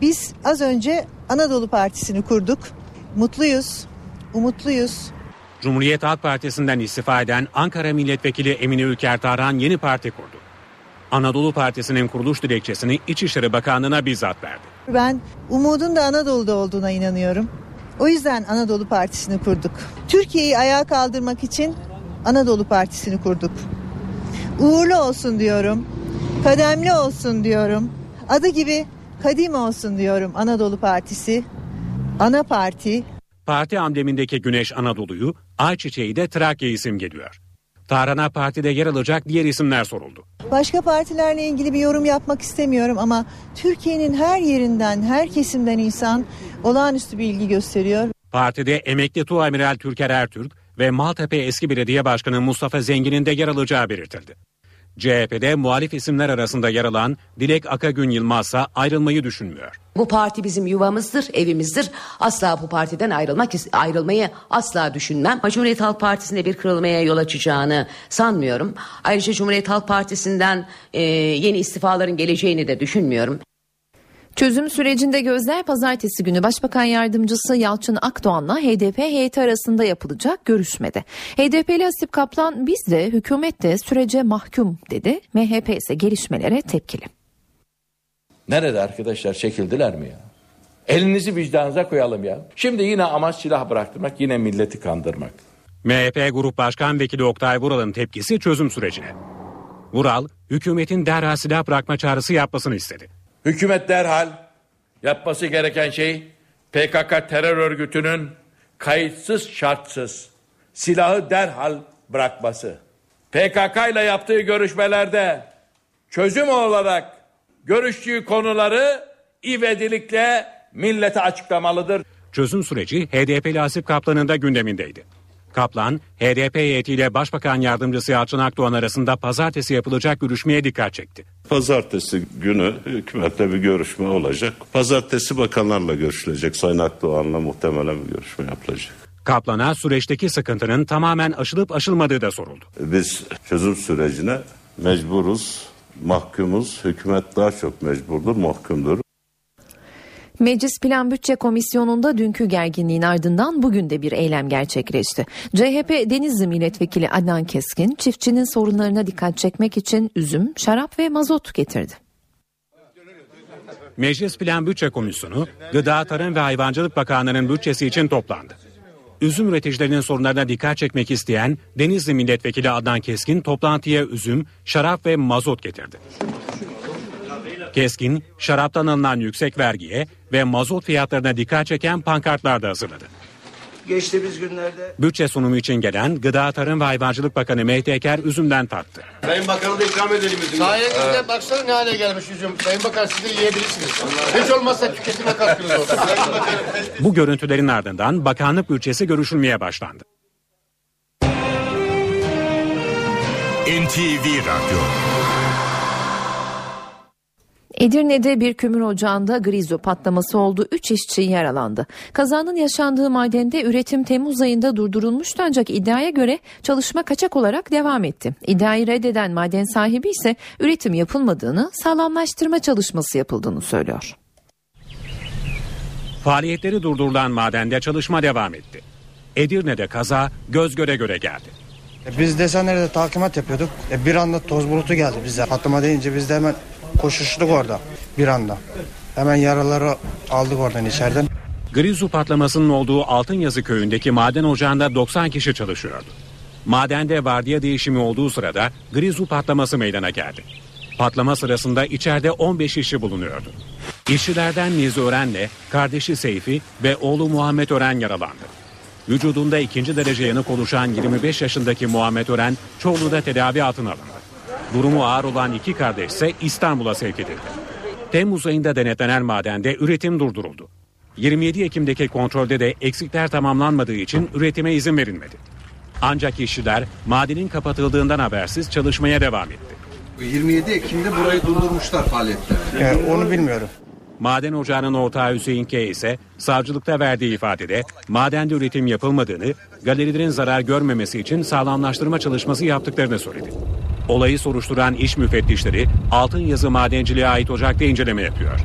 Biz az önce Anadolu Partisi'ni kurduk. Mutluyuz, umutluyuz. Cumhuriyet Halk Partisi'nden istifa eden Ankara Milletvekili Emine Ülker Tarhan yeni parti kurdu. Anadolu Partisi'nin kuruluş dilekçesini İçişleri Bakanlığı'na bizzat verdi. Ben umudun da Anadolu'da olduğuna inanıyorum. O yüzden Anadolu Partisi'ni kurduk. Türkiye'yi ayağa kaldırmak için Anadolu Partisi'ni kurduk. Uğurlu olsun diyorum. Kademli olsun diyorum. Adı gibi kadim olsun diyorum Anadolu Partisi. Ana parti. Parti amblemindeki Güneş Anadolu'yu, Ayçiçeği de Trakya isim geliyor. Tarhana partide yer alacak diğer isimler soruldu. Başka partilerle ilgili bir yorum yapmak istemiyorum ama Türkiye'nin her yerinden, her kesimden insan olağanüstü bir ilgi gösteriyor. Partide emekli Tuamiral Türker Ertürk ve Maltepe eski belediye başkanı Mustafa Zengin'in de yer alacağı belirtildi. CHP'de muhalif isimler arasında yer alan Dilek Akagün Yılmaz ise ayrılmayı düşünmüyor. Bu parti bizim yuvamızdır, evimizdir. Asla bu partiden ayrılmak ayrılmayı asla düşünmem. Cumhuriyet Halk Partisi'nde bir kırılmaya yol açacağını sanmıyorum. Ayrıca Cumhuriyet Halk Partisi'nden e, yeni istifaların geleceğini de düşünmüyorum. Çözüm sürecinde gözler pazartesi günü Başbakan Yardımcısı Yalçın Akdoğan'la HDP heyeti arasında yapılacak görüşmede. HDP'li Hasip Kaplan biz de hükümet de sürece mahkum dedi. MHP ise gelişmelere tepkili. Nerede arkadaşlar çekildiler mi ya? Elinizi vicdanınıza koyalım ya. Şimdi yine amaç silah bıraktırmak, yine milleti kandırmak. MHP Grup Başkan Vekili Oktay Vural'ın tepkisi çözüm sürecine. Vural, hükümetin derhal silah bırakma çağrısı yapmasını istedi. Hükümet derhal yapması gereken şey PKK terör örgütünün kayıtsız şartsız silahı derhal bırakması. PKK ile yaptığı görüşmelerde çözüm olarak görüştüğü konuları ivedilikle millete açıklamalıdır. Çözüm süreci HDP'li Asip Kaplan'ın da gündemindeydi. Kaplan, HDP heyetiyle Başbakan Yardımcısı Yalçın Akdoğan arasında pazartesi yapılacak görüşmeye dikkat çekti. Pazartesi günü hükümette bir görüşme olacak. Pazartesi bakanlarla görüşülecek. Sayın Akdoğan'la muhtemelen bir görüşme yapılacak. Kaplan'a süreçteki sıkıntının tamamen aşılıp aşılmadığı da soruldu. Biz çözüm sürecine mecburuz, mahkumuz. Hükümet daha çok mecburdur, mahkumdur. Meclis Plan Bütçe Komisyonu'nda dünkü gerginliğin ardından bugün de bir eylem gerçekleşti. CHP Denizli Milletvekili Adnan Keskin çiftçinin sorunlarına dikkat çekmek için üzüm, şarap ve mazot getirdi. Meclis Plan Bütçe Komisyonu, Gıda, Tarım ve Hayvancılık Bakanlığı'nın bütçesi için toplandı. Üzüm üreticilerinin sorunlarına dikkat çekmek isteyen Denizli Milletvekili Adnan Keskin toplantıya üzüm, şarap ve mazot getirdi. Keskin, şaraptan alınan yüksek vergiye ve mazot fiyatlarına dikkat çeken pankartlar da hazırladı. geçtiğimiz günlerde Bütçe sunumu için gelen Gıda Tarım ve Hayvancılık Bakanı Mehdi Eker üzümden tattı. Sayın Bakan'a da ikram edelim üzümü. Sayenizde baksana ne hale gelmiş üzüm. Sayın Bakan siz de yiyebilirsiniz. Hiç olmazsa tüketime katkınız olsun. [laughs] Bu görüntülerin ardından bakanlık bütçesi görüşülmeye başlandı. NTV Radyo Edirne'de bir kömür ocağında grizo patlaması oldu. 3 işçi yaralandı. Kazanın yaşandığı madende üretim Temmuz ayında durdurulmuştu ancak iddiaya göre çalışma kaçak olarak devam etti. İddiayı reddeden maden sahibi ise üretim yapılmadığını, sağlamlaştırma çalışması yapıldığını söylüyor. Faaliyetleri durdurulan madende çalışma devam etti. Edirne'de kaza göz göre göre geldi. E, Biz desenlerde takimat yapıyorduk. E, bir anda toz bulutu geldi bize. Patlama deyince biz de hemen koşuştuk orada bir anda. Hemen yaraları aldık oradan içeriden. Grizu patlamasının olduğu Altınyazı köyündeki maden ocağında 90 kişi çalışıyordu. Madende vardiya değişimi olduğu sırada Grizu patlaması meydana geldi. Patlama sırasında içeride 15 işçi bulunuyordu. İşçilerden Nizi Ören'le kardeşi Seyfi ve oğlu Muhammed Ören yaralandı. Vücudunda ikinci derece yanık oluşan 25 yaşındaki Muhammed Ören Çorlu'da tedavi altına alındı. Durumu ağır olan iki kardeş ise İstanbul'a sevk edildi. Temmuz ayında denetlenen madende üretim durduruldu. 27 Ekim'deki kontrolde de eksikler tamamlanmadığı için üretime izin verilmedi. Ancak işçiler madenin kapatıldığından habersiz çalışmaya devam etti. 27 Ekim'de burayı durdurmuşlar faaliyetleri. Yani onu bilmiyorum. Maden ocağının ortağı Hüseyin K ise savcılıkta verdiği ifadede madende üretim yapılmadığını, galerilerin zarar görmemesi için sağlamlaştırma çalışması yaptıklarını söyledi. Olayı soruşturan iş müfettişleri altın yazı madenciliğe ait ocakta inceleme yapıyor.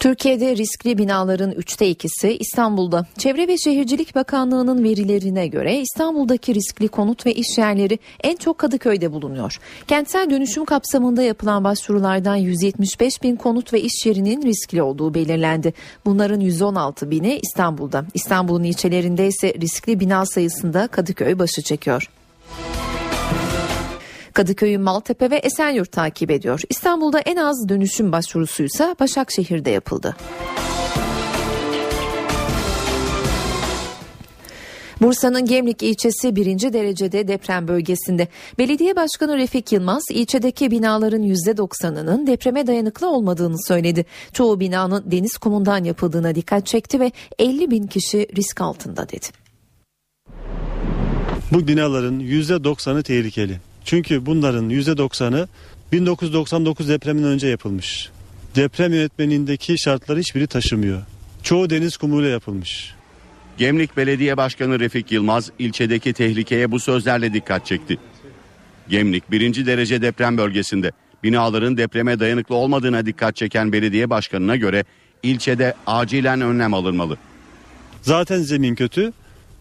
Türkiye'de riskli binaların üçte ikisi İstanbul'da. Çevre ve Şehircilik Bakanlığı'nın verilerine göre İstanbul'daki riskli konut ve iş yerleri en çok Kadıköy'de bulunuyor. Kentsel dönüşüm kapsamında yapılan başvurulardan 175 bin konut ve iş yerinin riskli olduğu belirlendi. Bunların 116 bini İstanbul'da. İstanbul'un ilçelerinde ise riskli bina sayısında Kadıköy başı çekiyor. Kadıköy'ü Maltepe ve Esenyurt takip ediyor. İstanbul'da en az dönüşüm başvurusuysa Başakşehir'de yapıldı. Bursa'nın Gemlik ilçesi birinci derecede deprem bölgesinde. Belediye Başkanı Refik Yılmaz ilçedeki binaların %90'ının depreme dayanıklı olmadığını söyledi. Çoğu binanın deniz kumundan yapıldığına dikkat çekti ve 50 bin kişi risk altında dedi. Bu binaların %90'ı tehlikeli. Çünkü bunların %90'ı 1999 depreminden önce yapılmış. Deprem yönetmenindeki şartları hiçbiri taşımıyor. Çoğu deniz kumuyla yapılmış. Gemlik Belediye Başkanı Refik Yılmaz ilçedeki tehlikeye bu sözlerle dikkat çekti. Gemlik birinci derece deprem bölgesinde binaların depreme dayanıklı olmadığına dikkat çeken belediye başkanına göre ilçede acilen önlem alınmalı. Zaten zemin kötü.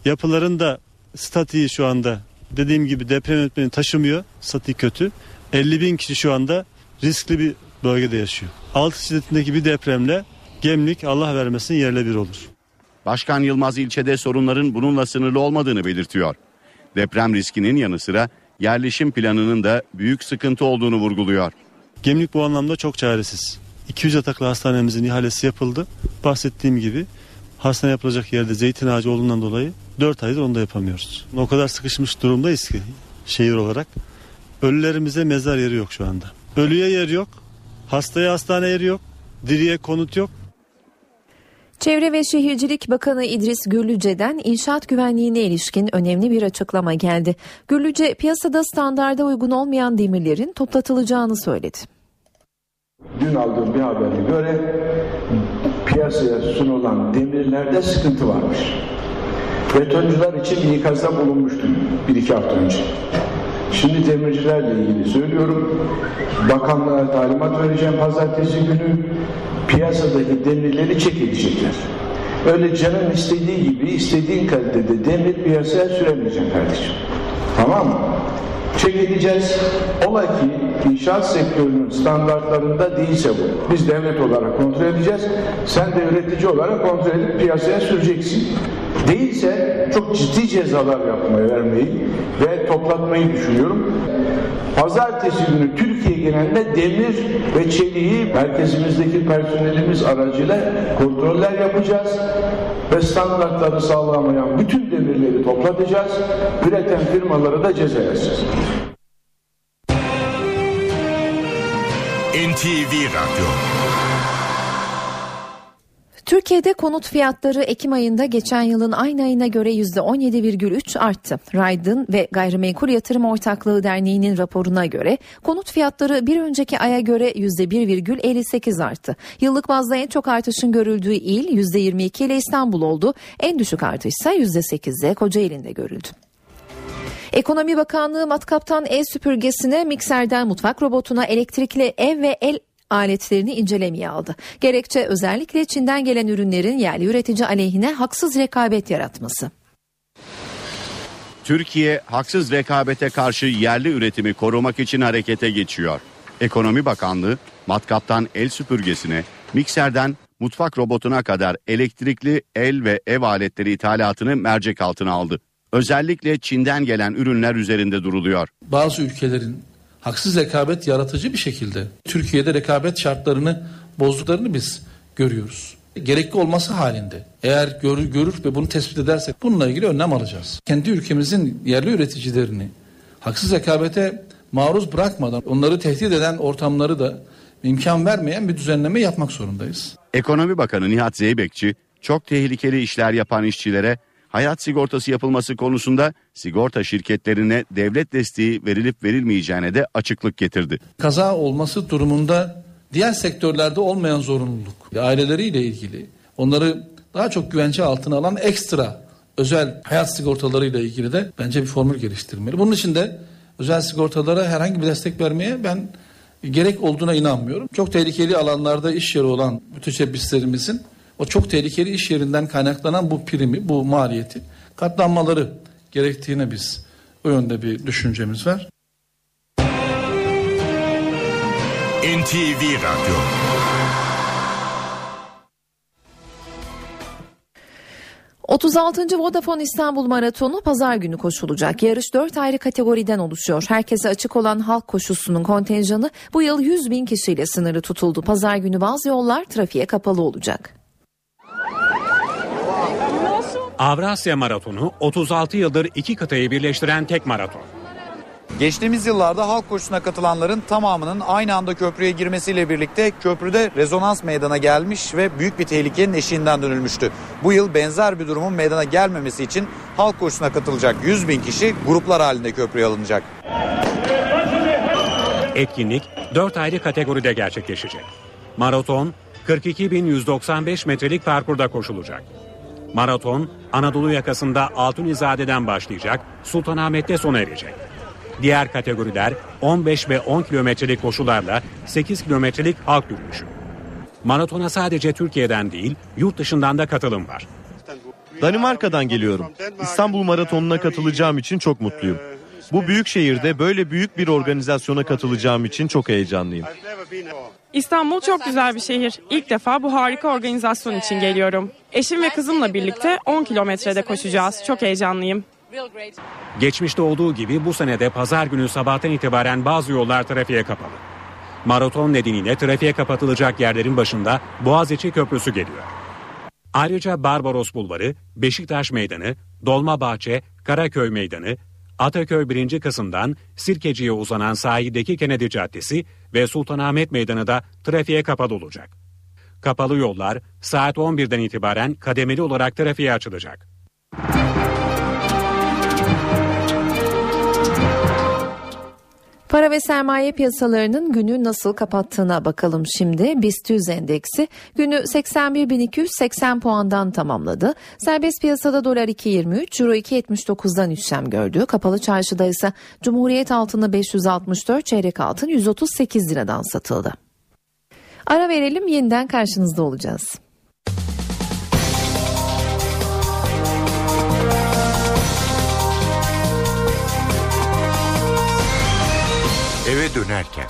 Yapıların da statiği şu anda dediğim gibi deprem yönetmeni taşımıyor. Statik kötü. 50 bin kişi şu anda riskli bir bölgede yaşıyor. 6 şiddetindeki bir depremle Gemlik Allah vermesin yerle bir olur. Başkan Yılmaz ilçede sorunların bununla sınırlı olmadığını belirtiyor. Deprem riskinin yanı sıra yerleşim planının da büyük sıkıntı olduğunu vurguluyor. Gemlik bu anlamda çok çaresiz. 200 yataklı hastanemizin ihalesi yapıldı. Bahsettiğim gibi hastane yapılacak yerde zeytin ağacı olduğundan dolayı 4 aydır onu da yapamıyoruz. O kadar sıkışmış durumdayız ki şehir olarak. Ölülerimize mezar yeri yok şu anda. Ölüye yer yok. Hastaya hastane yeri yok. Diriye konut yok. Çevre ve Şehircilik Bakanı İdris Gürlüce'den inşaat güvenliğine ilişkin önemli bir açıklama geldi. Gürlüce piyasada standarda uygun olmayan demirlerin toplatılacağını söyledi. Dün aldığım bir habere göre piyasaya sunulan demirlerde sıkıntı varmış. Betoncular için ikazda bulunmuştum bir iki hafta önce. Şimdi demircilerle ilgili söylüyorum. Bakanlığa talimat vereceğim pazartesi günü. Piyasadaki demirleri çek edecekler. Öyle canın istediği gibi istediğin kalitede demir piyasaya süremeyeceksin kardeşim. Tamam mı? Çek edeceğiz. Ola ki inşaat sektörünün standartlarında değilse bu. Biz devlet olarak kontrol edeceğiz. Sen de üretici olarak kontrol edip piyasaya süreceksin. Değilse çok ciddi cezalar yapmayı vermeyi ve toplatmayı düşünüyorum. Pazartesi günü Türkiye genelinde demir ve çeliği merkezimizdeki personelimiz aracıyla kontroller yapacağız ve standartları sağlamayan bütün demirleri toplatacağız. Üreten firmaları da ceza. NTV Radyo Türkiye'de konut fiyatları Ekim ayında geçen yılın aynı ayına göre %17,3 arttı. Raydın ve Gayrimenkul Yatırım Ortaklığı Derneği'nin raporuna göre konut fiyatları bir önceki aya göre %1,58 arttı. Yıllık bazda en çok artışın görüldüğü il %22 ile İstanbul oldu. En düşük artış ise %8'de Kocaeli'nde görüldü. Ekonomi Bakanlığı matkaptan el süpürgesine, mikserden mutfak robotuna, elektrikli ev ve el aletlerini incelemeye aldı. Gerekçe özellikle Çin'den gelen ürünlerin yerli üretici aleyhine haksız rekabet yaratması. Türkiye haksız rekabete karşı yerli üretimi korumak için harekete geçiyor. Ekonomi Bakanlığı matkaptan el süpürgesine, mikserden mutfak robotuna kadar elektrikli el ve ev aletleri ithalatını mercek altına aldı. Özellikle Çin'den gelen ürünler üzerinde duruluyor. Bazı ülkelerin haksız rekabet yaratıcı bir şekilde Türkiye'de rekabet şartlarını bozduklarını biz görüyoruz. Gerekli olması halinde eğer görür, görür ve bunu tespit edersek bununla ilgili önlem alacağız. Kendi ülkemizin yerli üreticilerini haksız rekabete maruz bırakmadan onları tehdit eden ortamları da imkan vermeyen bir düzenleme yapmak zorundayız. Ekonomi Bakanı Nihat Zeybekçi çok tehlikeli işler yapan işçilere hayat sigortası yapılması konusunda sigorta şirketlerine devlet desteği verilip verilmeyeceğine de açıklık getirdi. Kaza olması durumunda diğer sektörlerde olmayan zorunluluk aileleriyle ilgili onları daha çok güvence altına alan ekstra özel hayat sigortalarıyla ilgili de bence bir formül geliştirmeli. Bunun için de özel sigortalara herhangi bir destek vermeye ben gerek olduğuna inanmıyorum. Çok tehlikeli alanlarda iş yeri olan müteşebbislerimizin o çok tehlikeli iş yerinden kaynaklanan bu primi, bu maliyeti katlanmaları gerektiğine biz o yönde bir düşüncemiz var. NTV Radyo 36. Vodafone İstanbul Maratonu pazar günü koşulacak. Yarış 4 ayrı kategoriden oluşuyor. Herkese açık olan halk koşusunun kontenjanı bu yıl 100 bin kişiyle sınırı tutuldu. Pazar günü bazı yollar trafiğe kapalı olacak. Avrasya Maratonu 36 yıldır iki kıtayı birleştiren tek maraton. Geçtiğimiz yıllarda halk koşusuna katılanların tamamının aynı anda köprüye girmesiyle birlikte köprüde rezonans meydana gelmiş ve büyük bir tehlikenin eşiğinden dönülmüştü. Bu yıl benzer bir durumun meydana gelmemesi için halk koşusuna katılacak 100 bin kişi gruplar halinde köprüye alınacak. Etkinlik 4 ayrı kategoride gerçekleşecek. Maraton 42.195 metrelik parkurda koşulacak. Maraton Anadolu yakasında Altunizade'den başlayacak, Sultanahmet'te sona erecek. Diğer kategoriler 15 ve 10 kilometrelik koşularla 8 kilometrelik halk yürüyüşü. Maratona sadece Türkiye'den değil, yurt dışından da katılım var. Danimarka'dan geliyorum. İstanbul Maratonu'na katılacağım için çok mutluyum. Bu büyük şehirde böyle büyük bir organizasyona katılacağım için çok heyecanlıyım. İstanbul çok güzel bir şehir. İlk defa bu harika organizasyon için geliyorum. Eşim ve kızımla birlikte 10 kilometrede koşacağız. Çok heyecanlıyım. Geçmişte olduğu gibi bu senede pazar günü sabahtan itibaren bazı yollar trafiğe kapalı. Maraton nedeniyle trafiğe kapatılacak yerlerin başında Boğaziçi Köprüsü geliyor. Ayrıca Barbaros Bulvarı, Beşiktaş Meydanı, Dolmabahçe, Karaköy Meydanı, Ataköy 1. kısımdan Sirkeci'ye uzanan sahildeki Kennedy Caddesi ve Sultanahmet Meydanı da trafiğe kapalı olacak. Kapalı yollar saat 11'den itibaren kademeli olarak trafiğe açılacak. Para ve sermaye piyasalarının günü nasıl kapattığına bakalım şimdi. BIST 100 endeksi günü 81.280 puandan tamamladı. Serbest piyasada dolar 2.23, euro 2.79'dan işlem gördü. Kapalı çarşıda ise Cumhuriyet altını 564, çeyrek altın 138 liradan satıldı. Ara verelim yeniden karşınızda olacağız. Eve dönerken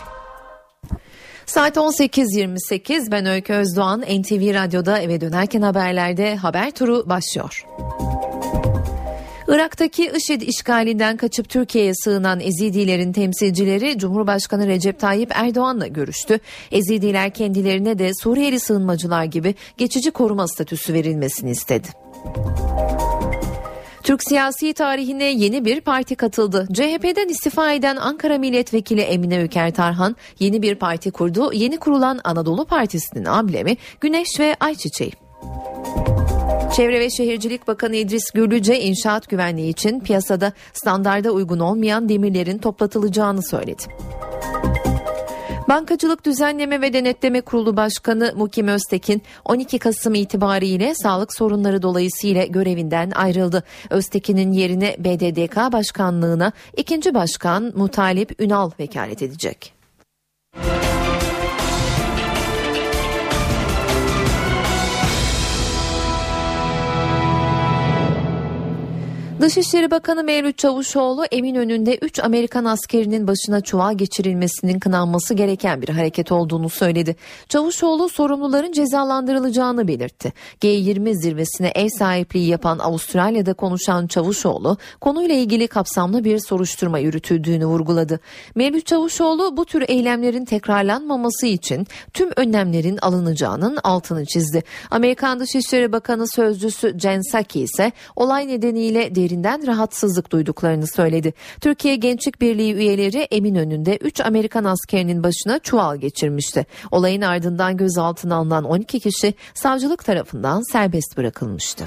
Saat 18.28 ben Öykü Özdoğan NTV Radyo'da eve dönerken haberlerde haber turu başlıyor. Irak'taki IŞİD işgalinden kaçıp Türkiye'ye sığınan Ezidilerin temsilcileri Cumhurbaşkanı Recep Tayyip Erdoğan'la görüştü. Ezidiler kendilerine de Suriyeli sığınmacılar gibi geçici koruma statüsü verilmesini istedi. Türk siyasi tarihine yeni bir parti katıldı. CHP'den istifa eden Ankara Milletvekili Emine Öker Tarhan yeni bir parti kurdu. Yeni kurulan Anadolu Partisi'nin amblemi Güneş ve Ayçiçeği. Çevre ve Şehircilik Bakanı İdris Gürlüce inşaat güvenliği için piyasada standarda uygun olmayan demirlerin toplatılacağını söyledi. Bankacılık Düzenleme ve Denetleme Kurulu Başkanı Mukim Öztekin 12 Kasım itibariyle sağlık sorunları dolayısıyla görevinden ayrıldı. Öztekin'in yerine BDDK Başkanlığına ikinci başkan Mutalip Ünal vekalet edecek. Dışişleri Bakanı Mevlüt Çavuşoğlu Eminönü'nde 3 Amerikan askerinin başına çuval geçirilmesinin kınanması gereken bir hareket olduğunu söyledi. Çavuşoğlu sorumluların cezalandırılacağını belirtti. G20 zirvesine ev sahipliği yapan Avustralya'da konuşan Çavuşoğlu konuyla ilgili kapsamlı bir soruşturma yürütüldüğünü vurguladı. Mevlüt Çavuşoğlu bu tür eylemlerin tekrarlanmaması için tüm önlemlerin alınacağının altını çizdi. Amerikan Dışişleri Bakanı Sözcüsü Jen Psaki ise olay nedeniyle derinden rahatsızlık duyduklarını söyledi. Türkiye Gençlik Birliği üyeleri Eminönü'nde 3 Amerikan askerinin başına çuval geçirmişti. Olayın ardından gözaltına alınan 12 kişi savcılık tarafından serbest bırakılmıştı.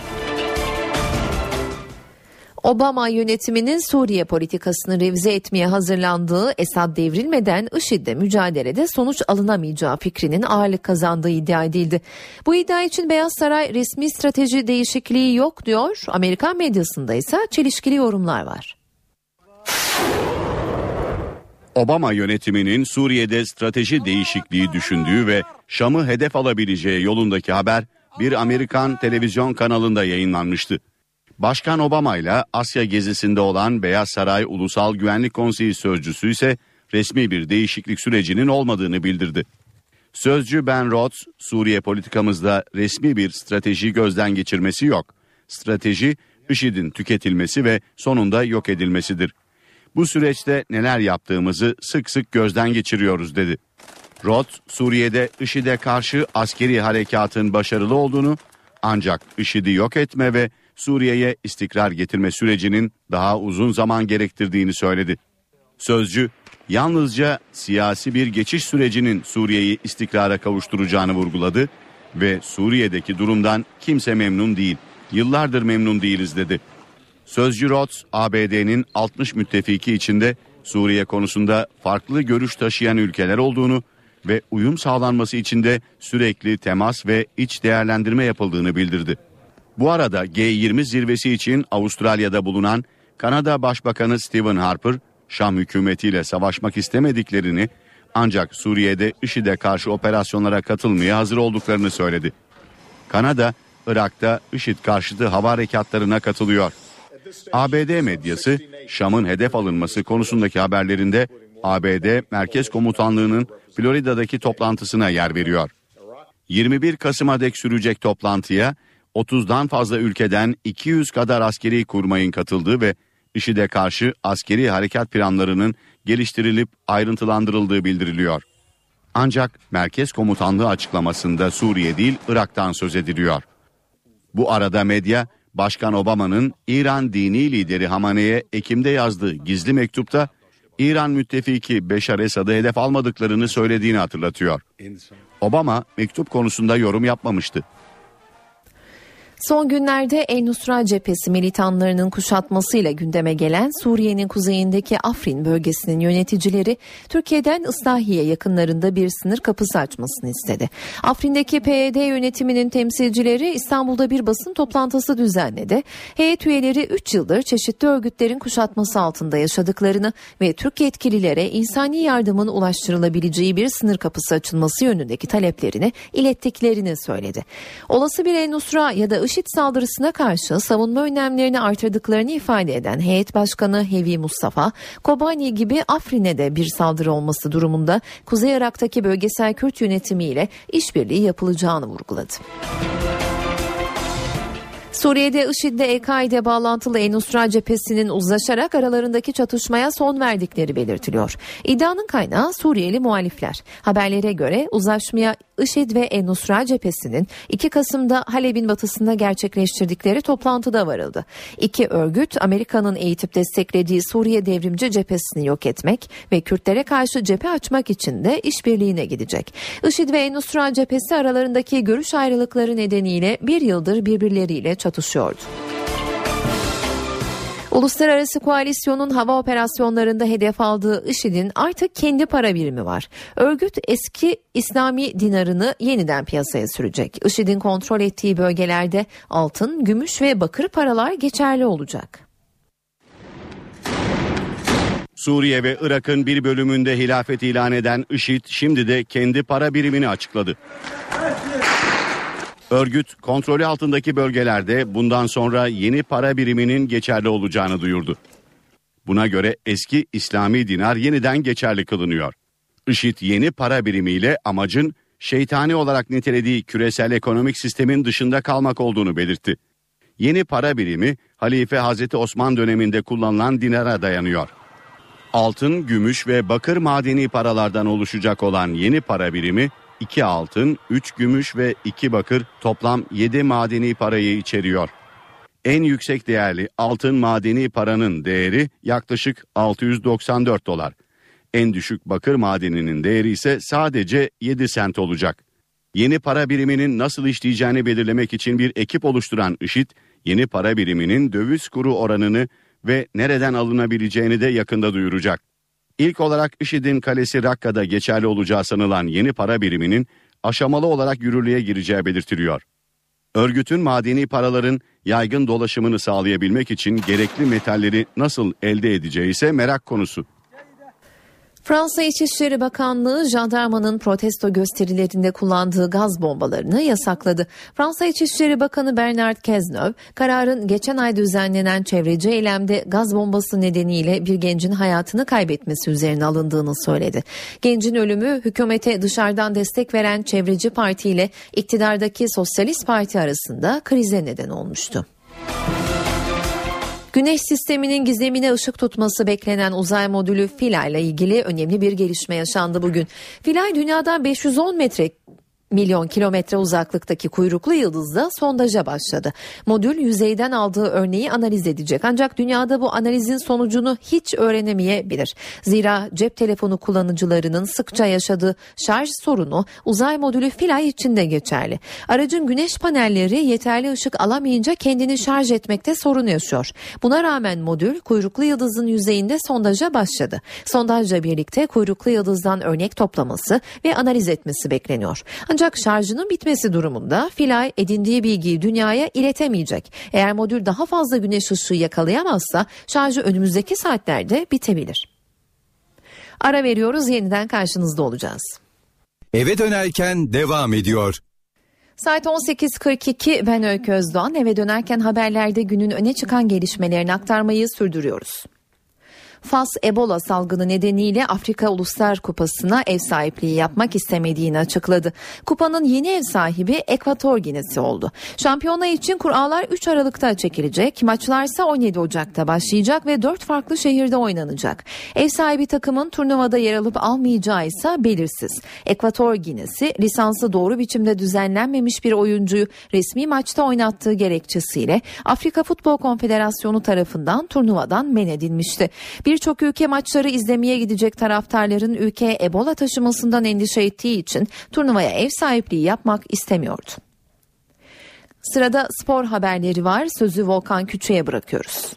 Obama yönetiminin Suriye politikasını revize etmeye hazırlandığı Esad devrilmeden IŞİD'le mücadelede sonuç alınamayacağı fikrinin ağırlık kazandığı iddia edildi. Bu iddia için Beyaz Saray resmi strateji değişikliği yok diyor. Amerikan medyasında ise çelişkili yorumlar var. Obama yönetiminin Suriye'de strateji değişikliği düşündüğü ve Şam'ı hedef alabileceği yolundaki haber bir Amerikan televizyon kanalında yayınlanmıştı. Başkan Obama ile Asya gezisinde olan Beyaz Saray Ulusal Güvenlik Konseyi sözcüsü ise resmi bir değişiklik sürecinin olmadığını bildirdi. Sözcü Ben Rhodes, Suriye politikamızda resmi bir strateji gözden geçirmesi yok. Strateji, IŞİD'in tüketilmesi ve sonunda yok edilmesidir. Bu süreçte neler yaptığımızı sık sık gözden geçiriyoruz dedi. Rhodes, Suriye'de IŞİD'e karşı askeri harekatın başarılı olduğunu ancak IŞİD'i yok etme ve Suriye'ye istikrar getirme sürecinin daha uzun zaman gerektirdiğini söyledi. Sözcü yalnızca siyasi bir geçiş sürecinin Suriye'yi istikrara kavuşturacağını vurguladı ve Suriye'deki durumdan kimse memnun değil. Yıllardır memnun değiliz dedi. Sözcü Rhodes, ABD'nin 60 müttefiki içinde Suriye konusunda farklı görüş taşıyan ülkeler olduğunu ve uyum sağlanması için de sürekli temas ve iç değerlendirme yapıldığını bildirdi. Bu arada G20 zirvesi için Avustralya'da bulunan Kanada Başbakanı Stephen Harper, Şam hükümetiyle savaşmak istemediklerini ancak Suriye'de IŞİD'e karşı operasyonlara katılmaya hazır olduklarını söyledi. Kanada, Irak'ta IŞİD karşıtı hava harekatlarına katılıyor. ABD medyası Şam'ın hedef alınması konusundaki haberlerinde ABD Merkez Komutanlığı'nın Florida'daki toplantısına yer veriyor. 21 Kasım'a dek sürecek toplantıya 30'dan fazla ülkeden 200 kadar askeri kurmayın katıldığı ve IŞİD'e karşı askeri harekat planlarının geliştirilip ayrıntılandırıldığı bildiriliyor. Ancak Merkez Komutanlığı açıklamasında Suriye değil Irak'tan söz ediliyor. Bu arada medya Başkan Obama'nın İran dini lideri Hamane'ye Ekim'de yazdığı gizli mektupta İran müttefiki Beşar Esad'ı hedef almadıklarını söylediğini hatırlatıyor. Obama mektup konusunda yorum yapmamıştı. Son günlerde El Nusra cephesi militanlarının kuşatmasıyla gündeme gelen Suriye'nin kuzeyindeki Afrin bölgesinin yöneticileri Türkiye'den Islahiye yakınlarında bir sınır kapısı açmasını istedi. Afrin'deki PYD yönetiminin temsilcileri İstanbul'da bir basın toplantısı düzenledi. Heyet üyeleri 3 yıldır çeşitli örgütlerin kuşatması altında yaşadıklarını ve Türk yetkililere insani yardımın ulaştırılabileceği bir sınır kapısı açılması yönündeki taleplerini ilettiklerini söyledi. Olası bir El Nusra ya da IŞİD saldırısına karşı savunma önlemlerini artırdıklarını ifade eden heyet başkanı Hevi Mustafa, Kobani gibi Afrin'e de bir saldırı olması durumunda Kuzey Irak'taki bölgesel Kürt yönetimiyle işbirliği yapılacağını vurguladı. Suriye'de IŞİD'le EKİ'de bağlantılı Enusra cephesinin uzlaşarak aralarındaki çatışmaya son verdikleri belirtiliyor. İddianın kaynağı Suriyeli muhalifler. Haberlere göre uzlaşmaya IŞİD ve Enusra cephesinin 2 Kasım'da Halep'in batısında gerçekleştirdikleri toplantıda varıldı. İki örgüt Amerika'nın eğitip desteklediği Suriye devrimci cephesini yok etmek ve Kürtlere karşı cephe açmak için de işbirliğine gidecek. IŞİD ve Enusra cephesi aralarındaki görüş ayrılıkları nedeniyle bir yıldır birbirleriyle çatışıyordu. Uluslararası koalisyonun hava operasyonlarında hedef aldığı IŞİD'in artık kendi para birimi var. Örgüt eski İslami dinarını yeniden piyasaya sürecek. IŞİD'in kontrol ettiği bölgelerde altın, gümüş ve bakır paralar geçerli olacak. Suriye ve Irak'ın bir bölümünde hilafet ilan eden IŞİD şimdi de kendi para birimini açıkladı. Örgüt kontrolü altındaki bölgelerde bundan sonra yeni para biriminin geçerli olacağını duyurdu. Buna göre eski İslami dinar yeniden geçerli kılınıyor. IŞİD yeni para birimiyle amacın şeytani olarak nitelediği küresel ekonomik sistemin dışında kalmak olduğunu belirtti. Yeni para birimi Halife Hazreti Osman döneminde kullanılan dinara dayanıyor. Altın, gümüş ve bakır madeni paralardan oluşacak olan yeni para birimi 2 altın, 3 gümüş ve 2 bakır toplam 7 madeni parayı içeriyor. En yüksek değerli altın madeni paranın değeri yaklaşık 694 dolar. En düşük bakır madeninin değeri ise sadece 7 sent olacak. Yeni para biriminin nasıl işleyeceğini belirlemek için bir ekip oluşturan IŞİD, yeni para biriminin döviz kuru oranını ve nereden alınabileceğini de yakında duyuracak. İlk olarak IŞİD'in kalesi Rakka'da geçerli olacağı sanılan yeni para biriminin aşamalı olarak yürürlüğe gireceği belirtiliyor. Örgütün madeni paraların yaygın dolaşımını sağlayabilmek için gerekli metalleri nasıl elde edeceği ise merak konusu. Fransa İçişleri Bakanlığı jandarmanın protesto gösterilerinde kullandığı gaz bombalarını yasakladı. Fransa İçişleri Bakanı Bernard Cazeneuve kararın geçen ay düzenlenen çevreci eylemde gaz bombası nedeniyle bir gencin hayatını kaybetmesi üzerine alındığını söyledi. Gencin ölümü hükümete dışarıdan destek veren çevreci parti ile iktidardaki Sosyalist Parti arasında krize neden olmuştu. Güneş sisteminin gizemine ışık tutması beklenen uzay modülü Philae ile ilgili önemli bir gelişme yaşandı bugün. Philae dünyadan 510 metre milyon kilometre uzaklıktaki kuyruklu yıldızda sondaja başladı. Modül yüzeyden aldığı örneği analiz edecek ancak dünyada bu analizin sonucunu hiç öğrenemeyebilir. Zira cep telefonu kullanıcılarının sıkça yaşadığı şarj sorunu uzay modülü Philae için de geçerli. Aracın güneş panelleri yeterli ışık alamayınca kendini şarj etmekte sorun yaşıyor. Buna rağmen modül kuyruklu yıldızın yüzeyinde sondaja başladı. Sondajla birlikte kuyruklu yıldızdan örnek toplaması ve analiz etmesi bekleniyor. Ancak ancak şarjının bitmesi durumunda Philae edindiği bilgiyi dünyaya iletemeyecek. Eğer modül daha fazla güneş ışığı yakalayamazsa şarjı önümüzdeki saatlerde bitebilir. Ara veriyoruz yeniden karşınızda olacağız. Eve dönerken devam ediyor. Saat 18.42 ben Öykü Özdoğan eve dönerken haberlerde günün öne çıkan gelişmelerini aktarmayı sürdürüyoruz. Fas Ebola salgını nedeniyle Afrika Uluslar Kupası'na ev sahipliği yapmak istemediğini açıkladı. Kupanın yeni ev sahibi Ekvator Ginesi oldu. Şampiyona için kurallar 3 Aralık'ta çekilecek. Maçlar ise 17 Ocak'ta başlayacak ve 4 farklı şehirde oynanacak. Ev sahibi takımın turnuvada yer alıp almayacağı ise belirsiz. Ekvator Ginesi lisansı doğru biçimde düzenlenmemiş bir oyuncuyu resmi maçta oynattığı gerekçesiyle Afrika Futbol Konfederasyonu tarafından turnuvadan men edilmişti. Birçok ülke maçları izlemeye gidecek taraftarların ülkeye Ebola taşımasından endişe ettiği için turnuvaya ev sahipliği yapmak istemiyordu. Sırada spor haberleri var. Sözü Volkan Küçü'ye bırakıyoruz.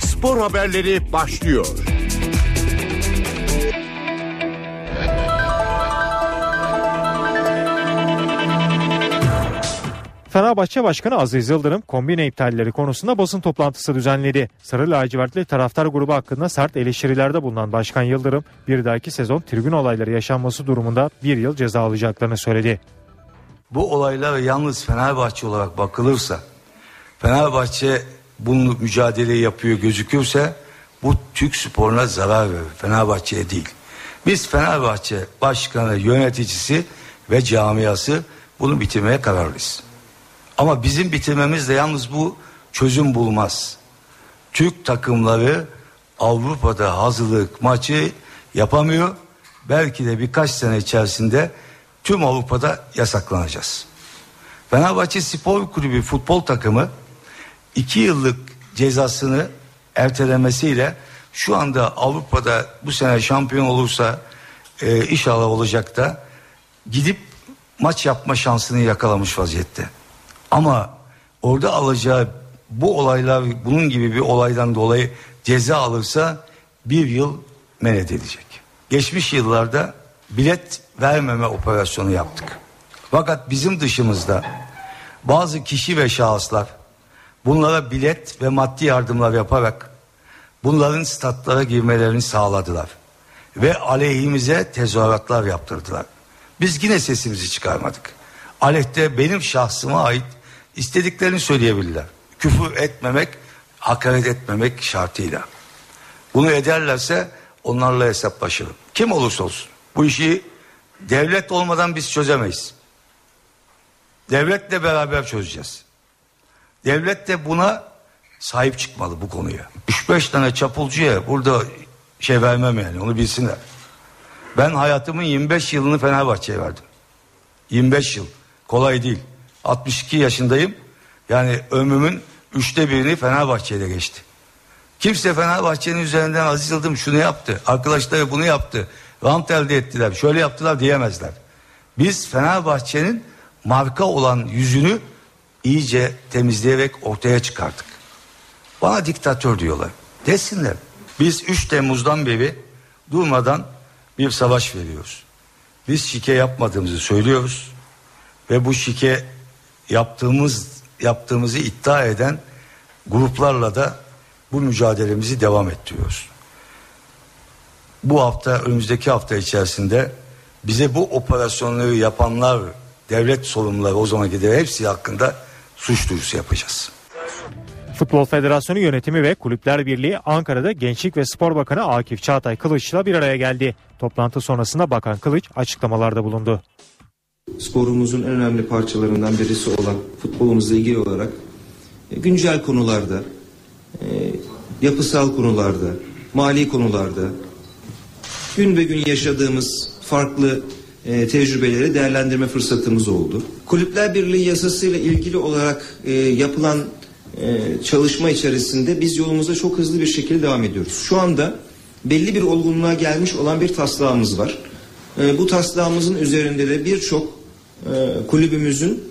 Spor haberleri başlıyor. Fenerbahçe Başkanı Aziz Yıldırım kombine iptalleri konusunda basın toplantısı düzenledi. Sarı lacivertli taraftar grubu hakkında sert eleştirilerde bulunan Başkan Yıldırım bir dahaki sezon tribün olayları yaşanması durumunda bir yıl ceza alacaklarını söyledi. Bu olaylara yalnız Fenerbahçe olarak bakılırsa Fenerbahçe bunu mücadele yapıyor gözükürse bu Türk sporuna zarar verir Fenerbahçe'ye değil. Biz Fenerbahçe başkanı, yöneticisi ve camiası bunu bitirmeye kararlıyız. Ama bizim bitirmemiz de yalnız bu çözüm bulmaz. Türk takımları Avrupa'da hazırlık maçı yapamıyor. Belki de birkaç sene içerisinde tüm Avrupa'da yasaklanacağız. Fenerbahçe Spor Kulübü futbol takımı iki yıllık cezasını ertelemesiyle şu anda Avrupa'da bu sene şampiyon olursa e, inşallah olacak da gidip maç yapma şansını yakalamış vaziyette. Ama orada alacağı bu olaylar bunun gibi bir olaydan dolayı ceza alırsa bir yıl men edilecek. Geçmiş yıllarda bilet vermeme operasyonu yaptık. Fakat bizim dışımızda bazı kişi ve şahıslar bunlara bilet ve maddi yardımlar yaparak bunların statlara girmelerini sağladılar. Ve aleyhimize tezahüratlar yaptırdılar. Biz yine sesimizi çıkarmadık. Aleyhte benim şahsıma ait istediklerini söyleyebilirler. Küfür etmemek, hakaret etmemek şartıyla. Bunu ederlerse onlarla hesaplaşırım. Kim olursa olsun. Bu işi devlet olmadan biz çözemeyiz. Devletle beraber çözeceğiz. Devlet de buna sahip çıkmalı bu konuya. 3-5 tane çapulcuya burada şey vermem yani onu bilsinler. Ben hayatımın 25 yılını Fenerbahçe'ye verdim. 25 yıl. Kolay değil. 62 yaşındayım. Yani ömrümün üçte birini Fenerbahçe'de geçti. Kimse Fenerbahçe'nin üzerinden Aziz Yıldırım şunu yaptı. Arkadaşları bunu yaptı. Rant elde ettiler. Şöyle yaptılar diyemezler. Biz Fenerbahçe'nin marka olan yüzünü iyice temizleyerek ortaya çıkardık. Bana diktatör diyorlar. Desinler. Biz 3 Temmuz'dan beri durmadan bir savaş veriyoruz. Biz şike yapmadığımızı söylüyoruz ve bu şike yaptığımız yaptığımızı iddia eden gruplarla da bu mücadelemizi devam ettiriyoruz. Bu hafta önümüzdeki hafta içerisinde bize bu operasyonları yapanlar devlet sorumluları o zaman gider hepsi hakkında suç duyurusu yapacağız. Futbol Federasyonu yönetimi ve Kulüpler Birliği Ankara'da Gençlik ve Spor Bakanı Akif Çağatay Kılıç'la bir araya geldi. Toplantı sonrasında Bakan Kılıç açıklamalarda bulundu. Sporumuzun en önemli parçalarından birisi olan futbolumuzla ilgili olarak e, güncel konularda, e, yapısal konularda, mali konularda gün ve gün yaşadığımız farklı e, tecrübeleri değerlendirme fırsatımız oldu. Kulüpler Birliği yasasıyla ilgili olarak yapılan çalışma içerisinde biz yolumuza çok hızlı bir şekilde devam ediyoruz. Şu anda belli bir olgunluğa gelmiş olan bir taslağımız var. Bu taslağımızın üzerinde de birçok e, kulübümüzün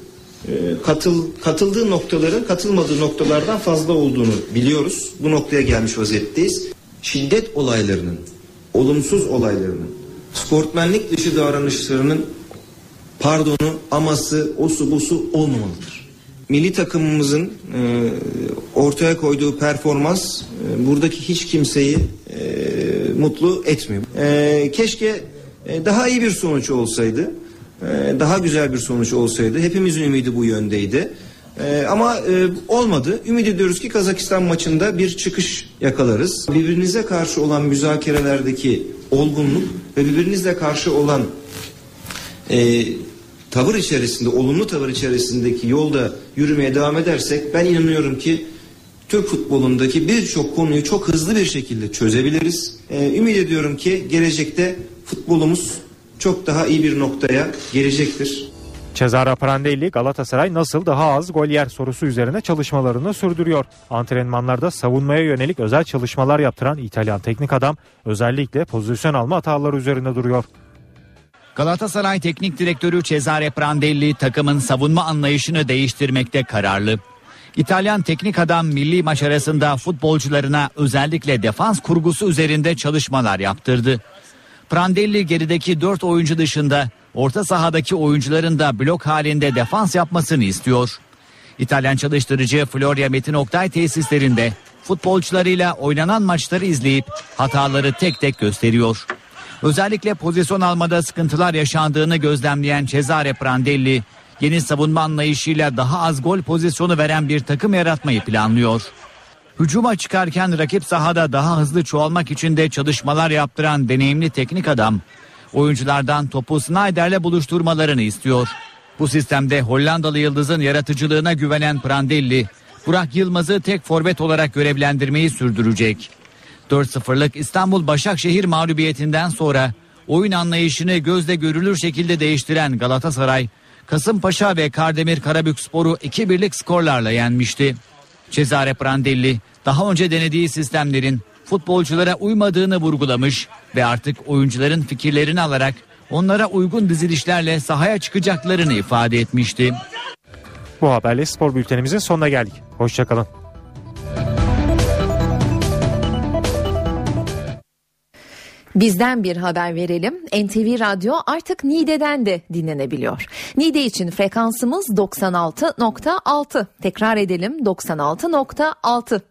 e, katıl, katıldığı noktaların katılmadığı noktalardan fazla olduğunu biliyoruz. Bu noktaya gelmiş vaziyetteyiz. Şiddet olaylarının, olumsuz olaylarının, sportmenlik dışı davranışlarının pardonu, aması, osu busu olmamalıdır. Milli takımımızın e, ortaya koyduğu performans e, buradaki hiç kimseyi e, mutlu etmiyor. E, keşke e, daha iyi bir sonuç olsaydı, e, daha güzel bir sonuç olsaydı. Hepimizin ümidi bu yöndeydi. E, ama e, olmadı. Ümit ediyoruz ki Kazakistan maçında bir çıkış yakalarız. Birbirinize karşı olan müzakerelerdeki olgunluk ve birbirinizle karşı olan e, tavır içerisinde, olumlu tavır içerisindeki yolda yürümeye devam edersek ben inanıyorum ki Türk futbolundaki birçok konuyu çok hızlı bir şekilde çözebiliriz. Ee, ümit ediyorum ki gelecekte futbolumuz çok daha iyi bir noktaya gelecektir. Cesare Prandelli Galatasaray nasıl daha az gol yer sorusu üzerine çalışmalarını sürdürüyor. Antrenmanlarda savunmaya yönelik özel çalışmalar yaptıran İtalyan teknik adam özellikle pozisyon alma hataları üzerine duruyor. Galatasaray Teknik Direktörü Cesare Prandelli takımın savunma anlayışını değiştirmekte kararlı. İtalyan teknik adam milli maç arasında futbolcularına özellikle defans kurgusu üzerinde çalışmalar yaptırdı. Prandelli gerideki 4 oyuncu dışında orta sahadaki oyuncuların da blok halinde defans yapmasını istiyor. İtalyan çalıştırıcı Florya Metin Oktay tesislerinde futbolcularıyla oynanan maçları izleyip hataları tek tek gösteriyor. Özellikle pozisyon almada sıkıntılar yaşandığını gözlemleyen Cesare Prandelli yeni savunma anlayışıyla daha az gol pozisyonu veren bir takım yaratmayı planlıyor. Hücuma çıkarken rakip sahada daha hızlı çoğalmak için de çalışmalar yaptıran deneyimli teknik adam oyunculardan topu Snyder'le buluşturmalarını istiyor. Bu sistemde Hollandalı yıldızın yaratıcılığına güvenen Prandelli, Burak Yılmaz'ı tek forvet olarak görevlendirmeyi sürdürecek. 4-0'lık İstanbul Başakşehir mağlubiyetinden sonra oyun anlayışını gözle görülür şekilde değiştiren Galatasaray, Kasımpaşa ve Kardemir Karabükspor'u 2-1'lik skorlarla yenmişti. Cesare Prandelli daha önce denediği sistemlerin futbolculara uymadığını vurgulamış ve artık oyuncuların fikirlerini alarak onlara uygun dizilişlerle sahaya çıkacaklarını ifade etmişti. Bu haberle spor bültenimizin sonuna geldik. Hoşçakalın. Bizden bir haber verelim. NTV Radyo artık Niğde'den de dinlenebiliyor. Niğde için frekansımız 96.6. Tekrar edelim 96.6.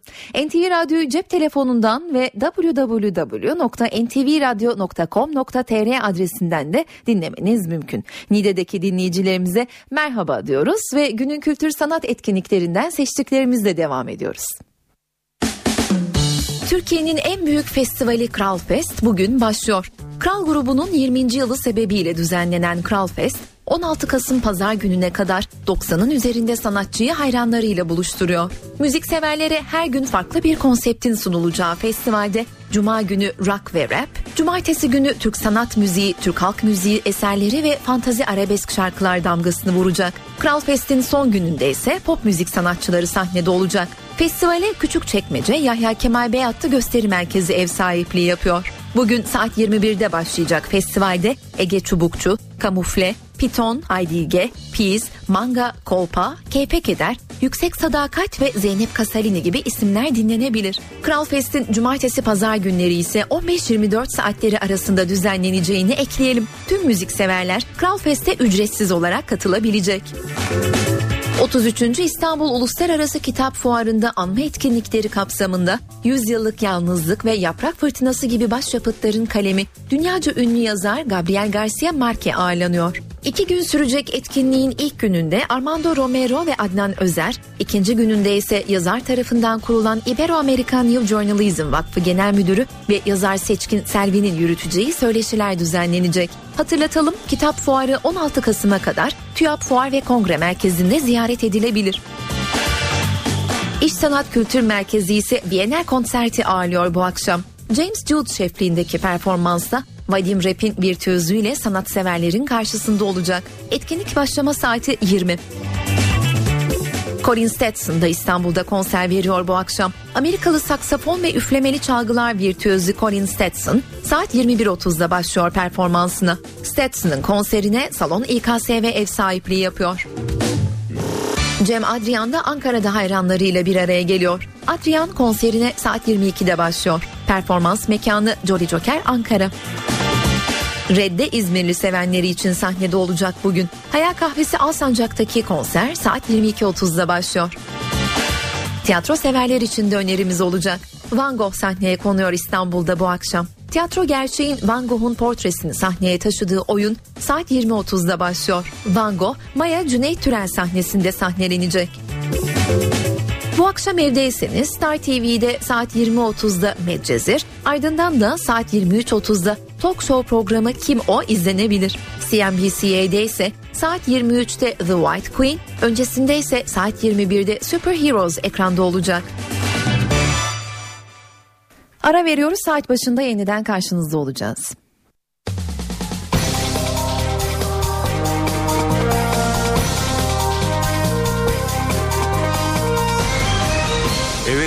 NTV Radyo'yu cep telefonundan ve www.ntvradio.com.tr adresinden de dinlemeniz mümkün. Niğde'deki dinleyicilerimize merhaba diyoruz ve günün kültür sanat etkinliklerinden seçtiklerimizle devam ediyoruz. Türkiye'nin en büyük festivali Kral Fest bugün başlıyor. Kral grubunun 20. yılı sebebiyle düzenlenen Kral Fest 16 Kasım pazar gününe kadar 90'ın üzerinde sanatçıyı hayranlarıyla buluşturuyor. Müzikseverlere her gün farklı bir konseptin sunulacağı festivalde Cuma günü rock ve rap, cumartesi günü Türk sanat müziği, Türk halk müziği eserleri ve fantazi arabesk şarkılar damgasını vuracak. Kral Fest'in son gününde ise pop müzik sanatçıları sahnede olacak. Festivale Küçükçekmece Yahya Kemal Beyatlı Gösteri Merkezi ev sahipliği yapıyor. Bugün saat 21'de başlayacak festivalde Ege Çubukçu, Kamufle, Piton, Aydige, Piz, Manga, Kolpa, Keypek Eder, Yüksek Sadakat ve Zeynep Kasalini gibi isimler dinlenebilir. Kral Fest'in cumartesi pazar günleri ise 15-24 saatleri arasında düzenleneceğini ekleyelim. Tüm müzikseverler Kral Fest'e ücretsiz olarak katılabilecek. 33. İstanbul Uluslararası Kitap Fuarı'nda anma etkinlikleri kapsamında 100 yıllık yalnızlık ve yaprak fırtınası gibi başyapıtların kalemi dünyaca ünlü yazar Gabriel Garcia Marquez ağırlanıyor. İki gün sürecek etkinliğin ilk gününde Armando Romero ve Adnan Özer, ikinci gününde ise yazar tarafından kurulan Ibero-American New Journalism Vakfı Genel Müdürü ve yazar Seçkin Selvi'nin yürüteceği söyleşiler düzenlenecek. Hatırlatalım kitap fuarı 16 Kasım'a kadar TÜYAP Fuar ve Kongre Merkezi'nde ziyaret edilebilir. İş Sanat Kültür Merkezi ise Bienal konserti ağırlıyor bu akşam. James Jude şefliğindeki performansta Vadim Rap'in virtüözüyle sanatseverlerin karşısında olacak. Etkinlik başlama saati 20. Colin Stetson da İstanbul'da konser veriyor bu akşam. Amerikalı saksafon ve üflemeli çalgılar virtüözü Colin Stetson saat 21.30'da başlıyor performansına. Stetson'ın konserine salon İKSV ev sahipliği yapıyor. Cem Adrian da Ankara'da hayranlarıyla bir araya geliyor. Adrian konserine saat 22'de başlıyor. Performans mekanı Jolly Joker Ankara. Red'de İzmirli sevenleri için sahnede olacak bugün. Hayal Kahvesi Alsancak'taki konser saat 22.30'da başlıyor. Tiyatro severler için de önerimiz olacak. Van Gogh sahneye konuyor İstanbul'da bu akşam. Tiyatro gerçeğin Van Gogh'un portresini sahneye taşıdığı oyun saat 20.30'da başlıyor. Van Gogh, Maya Cüneyt Türel sahnesinde sahnelenecek. Bu akşam evdeyseniz Star TV'de saat 20.30'da Medcezir, ardından da saat 23.30'da Talk Show programı Kim O izlenebilir. CNBC'de ise saat 23'te The White Queen, öncesinde ise saat 21'de Super Heroes ekranda olacak. Ara veriyoruz saat başında yeniden karşınızda olacağız.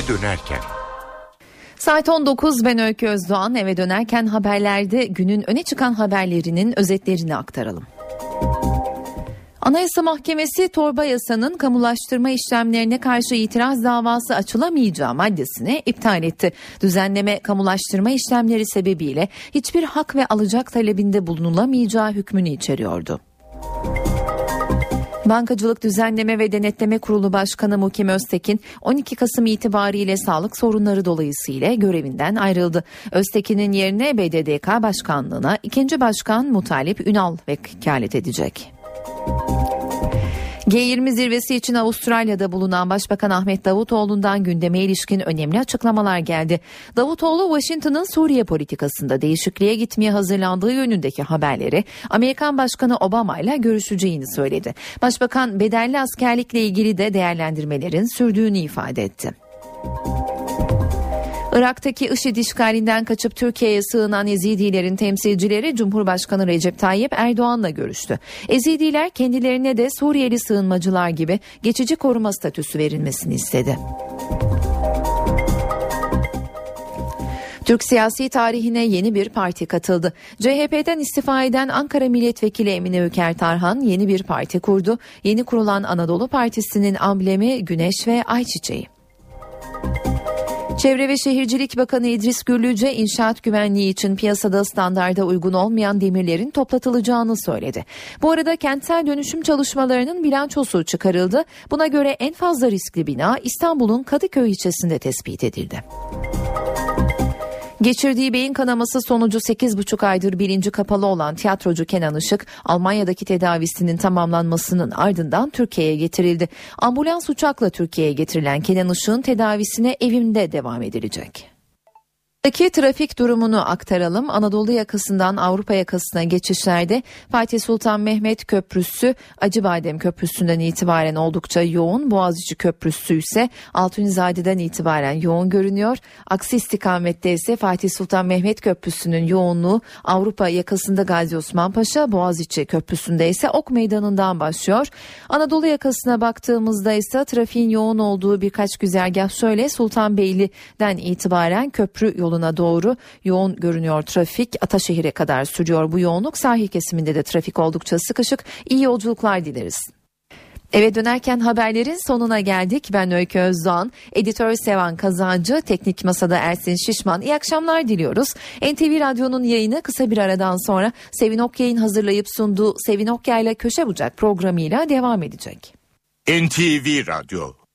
Eve dönerken. Saat 19 ben Öykü Özdoğan eve dönerken haberlerde günün öne çıkan haberlerinin özetlerini aktaralım. Anayasa Mahkemesi torba yasanın kamulaştırma işlemlerine karşı itiraz davası açılamayacağı maddesini iptal etti. Düzenleme kamulaştırma işlemleri sebebiyle hiçbir hak ve alacak talebinde bulunulamayacağı hükmünü içeriyordu. Bankacılık Düzenleme ve Denetleme Kurulu Başkanı Mukim Öztekin 12 Kasım itibariyle sağlık sorunları dolayısıyla görevinden ayrıldı. Öztekin'in yerine BDDK Başkanlığına ikinci başkan Mutalip Ünal vekalet edecek. G20 zirvesi için Avustralya'da bulunan Başbakan Ahmet Davutoğlu'ndan gündeme ilişkin önemli açıklamalar geldi. Davutoğlu Washington'ın Suriye politikasında değişikliğe gitmeye hazırlandığı yönündeki haberleri Amerikan Başkanı Obama ile görüşeceğini söyledi. Başbakan bedelli askerlikle ilgili de değerlendirmelerin sürdüğünü ifade etti. Irak'taki IŞİD işgalinden kaçıp Türkiye'ye sığınan Ezidilerin temsilcileri Cumhurbaşkanı Recep Tayyip Erdoğan'la görüştü. Ezidiler kendilerine de Suriyeli sığınmacılar gibi geçici koruma statüsü verilmesini istedi. Türk siyasi tarihine yeni bir parti katıldı. CHP'den istifa eden Ankara Milletvekili Emine Öker Tarhan yeni bir parti kurdu. Yeni kurulan Anadolu Partisi'nin amblemi Güneş ve Ayçiçeği. Çevre ve Şehircilik Bakanı İdris Gürlüce inşaat güvenliği için piyasada standarda uygun olmayan demirlerin toplatılacağını söyledi. Bu arada kentsel dönüşüm çalışmalarının bilançosu çıkarıldı. Buna göre en fazla riskli bina İstanbul'un Kadıköy ilçesinde tespit edildi. Geçirdiği beyin kanaması sonucu 8,5 aydır bilinci kapalı olan tiyatrocu Kenan Işık, Almanya'daki tedavisinin tamamlanmasının ardından Türkiye'ye getirildi. Ambulans uçakla Türkiye'ye getirilen Kenan Işık'ın tedavisine evinde devam edilecek. Daki trafik durumunu aktaralım. Anadolu yakasından Avrupa yakasına geçişlerde Fatih Sultan Mehmet Köprüsü Acıbadem Köprüsü'nden itibaren oldukça yoğun. Boğaziçi Köprüsü ise Altunizade'den itibaren yoğun görünüyor. Aksi istikamette ise Fatih Sultan Mehmet Köprüsü'nün yoğunluğu Avrupa yakasında Gazi Osman Paşa, Boğaziçi Köprüsü'nde ise Ok Meydanı'ndan başlıyor. Anadolu yakasına baktığımızda ise trafiğin yoğun olduğu birkaç güzergah şöyle Sultanbeyli'den itibaren köprü yolu yoluna doğru yoğun görünüyor trafik. Ataşehir'e kadar sürüyor bu yoğunluk. Sahil kesiminde de trafik oldukça sıkışık. İyi yolculuklar dileriz. Eve dönerken haberlerin sonuna geldik. Ben Öykü Özdoğan, editör Sevan Kazancı, teknik masada Ersin Şişman. İyi akşamlar diliyoruz. NTV Radyo'nun yayını kısa bir aradan sonra Sevin Okyay'ın hazırlayıp sunduğu Sevin Okyay'la Köşe Bucak programıyla devam edecek. NTV Radyo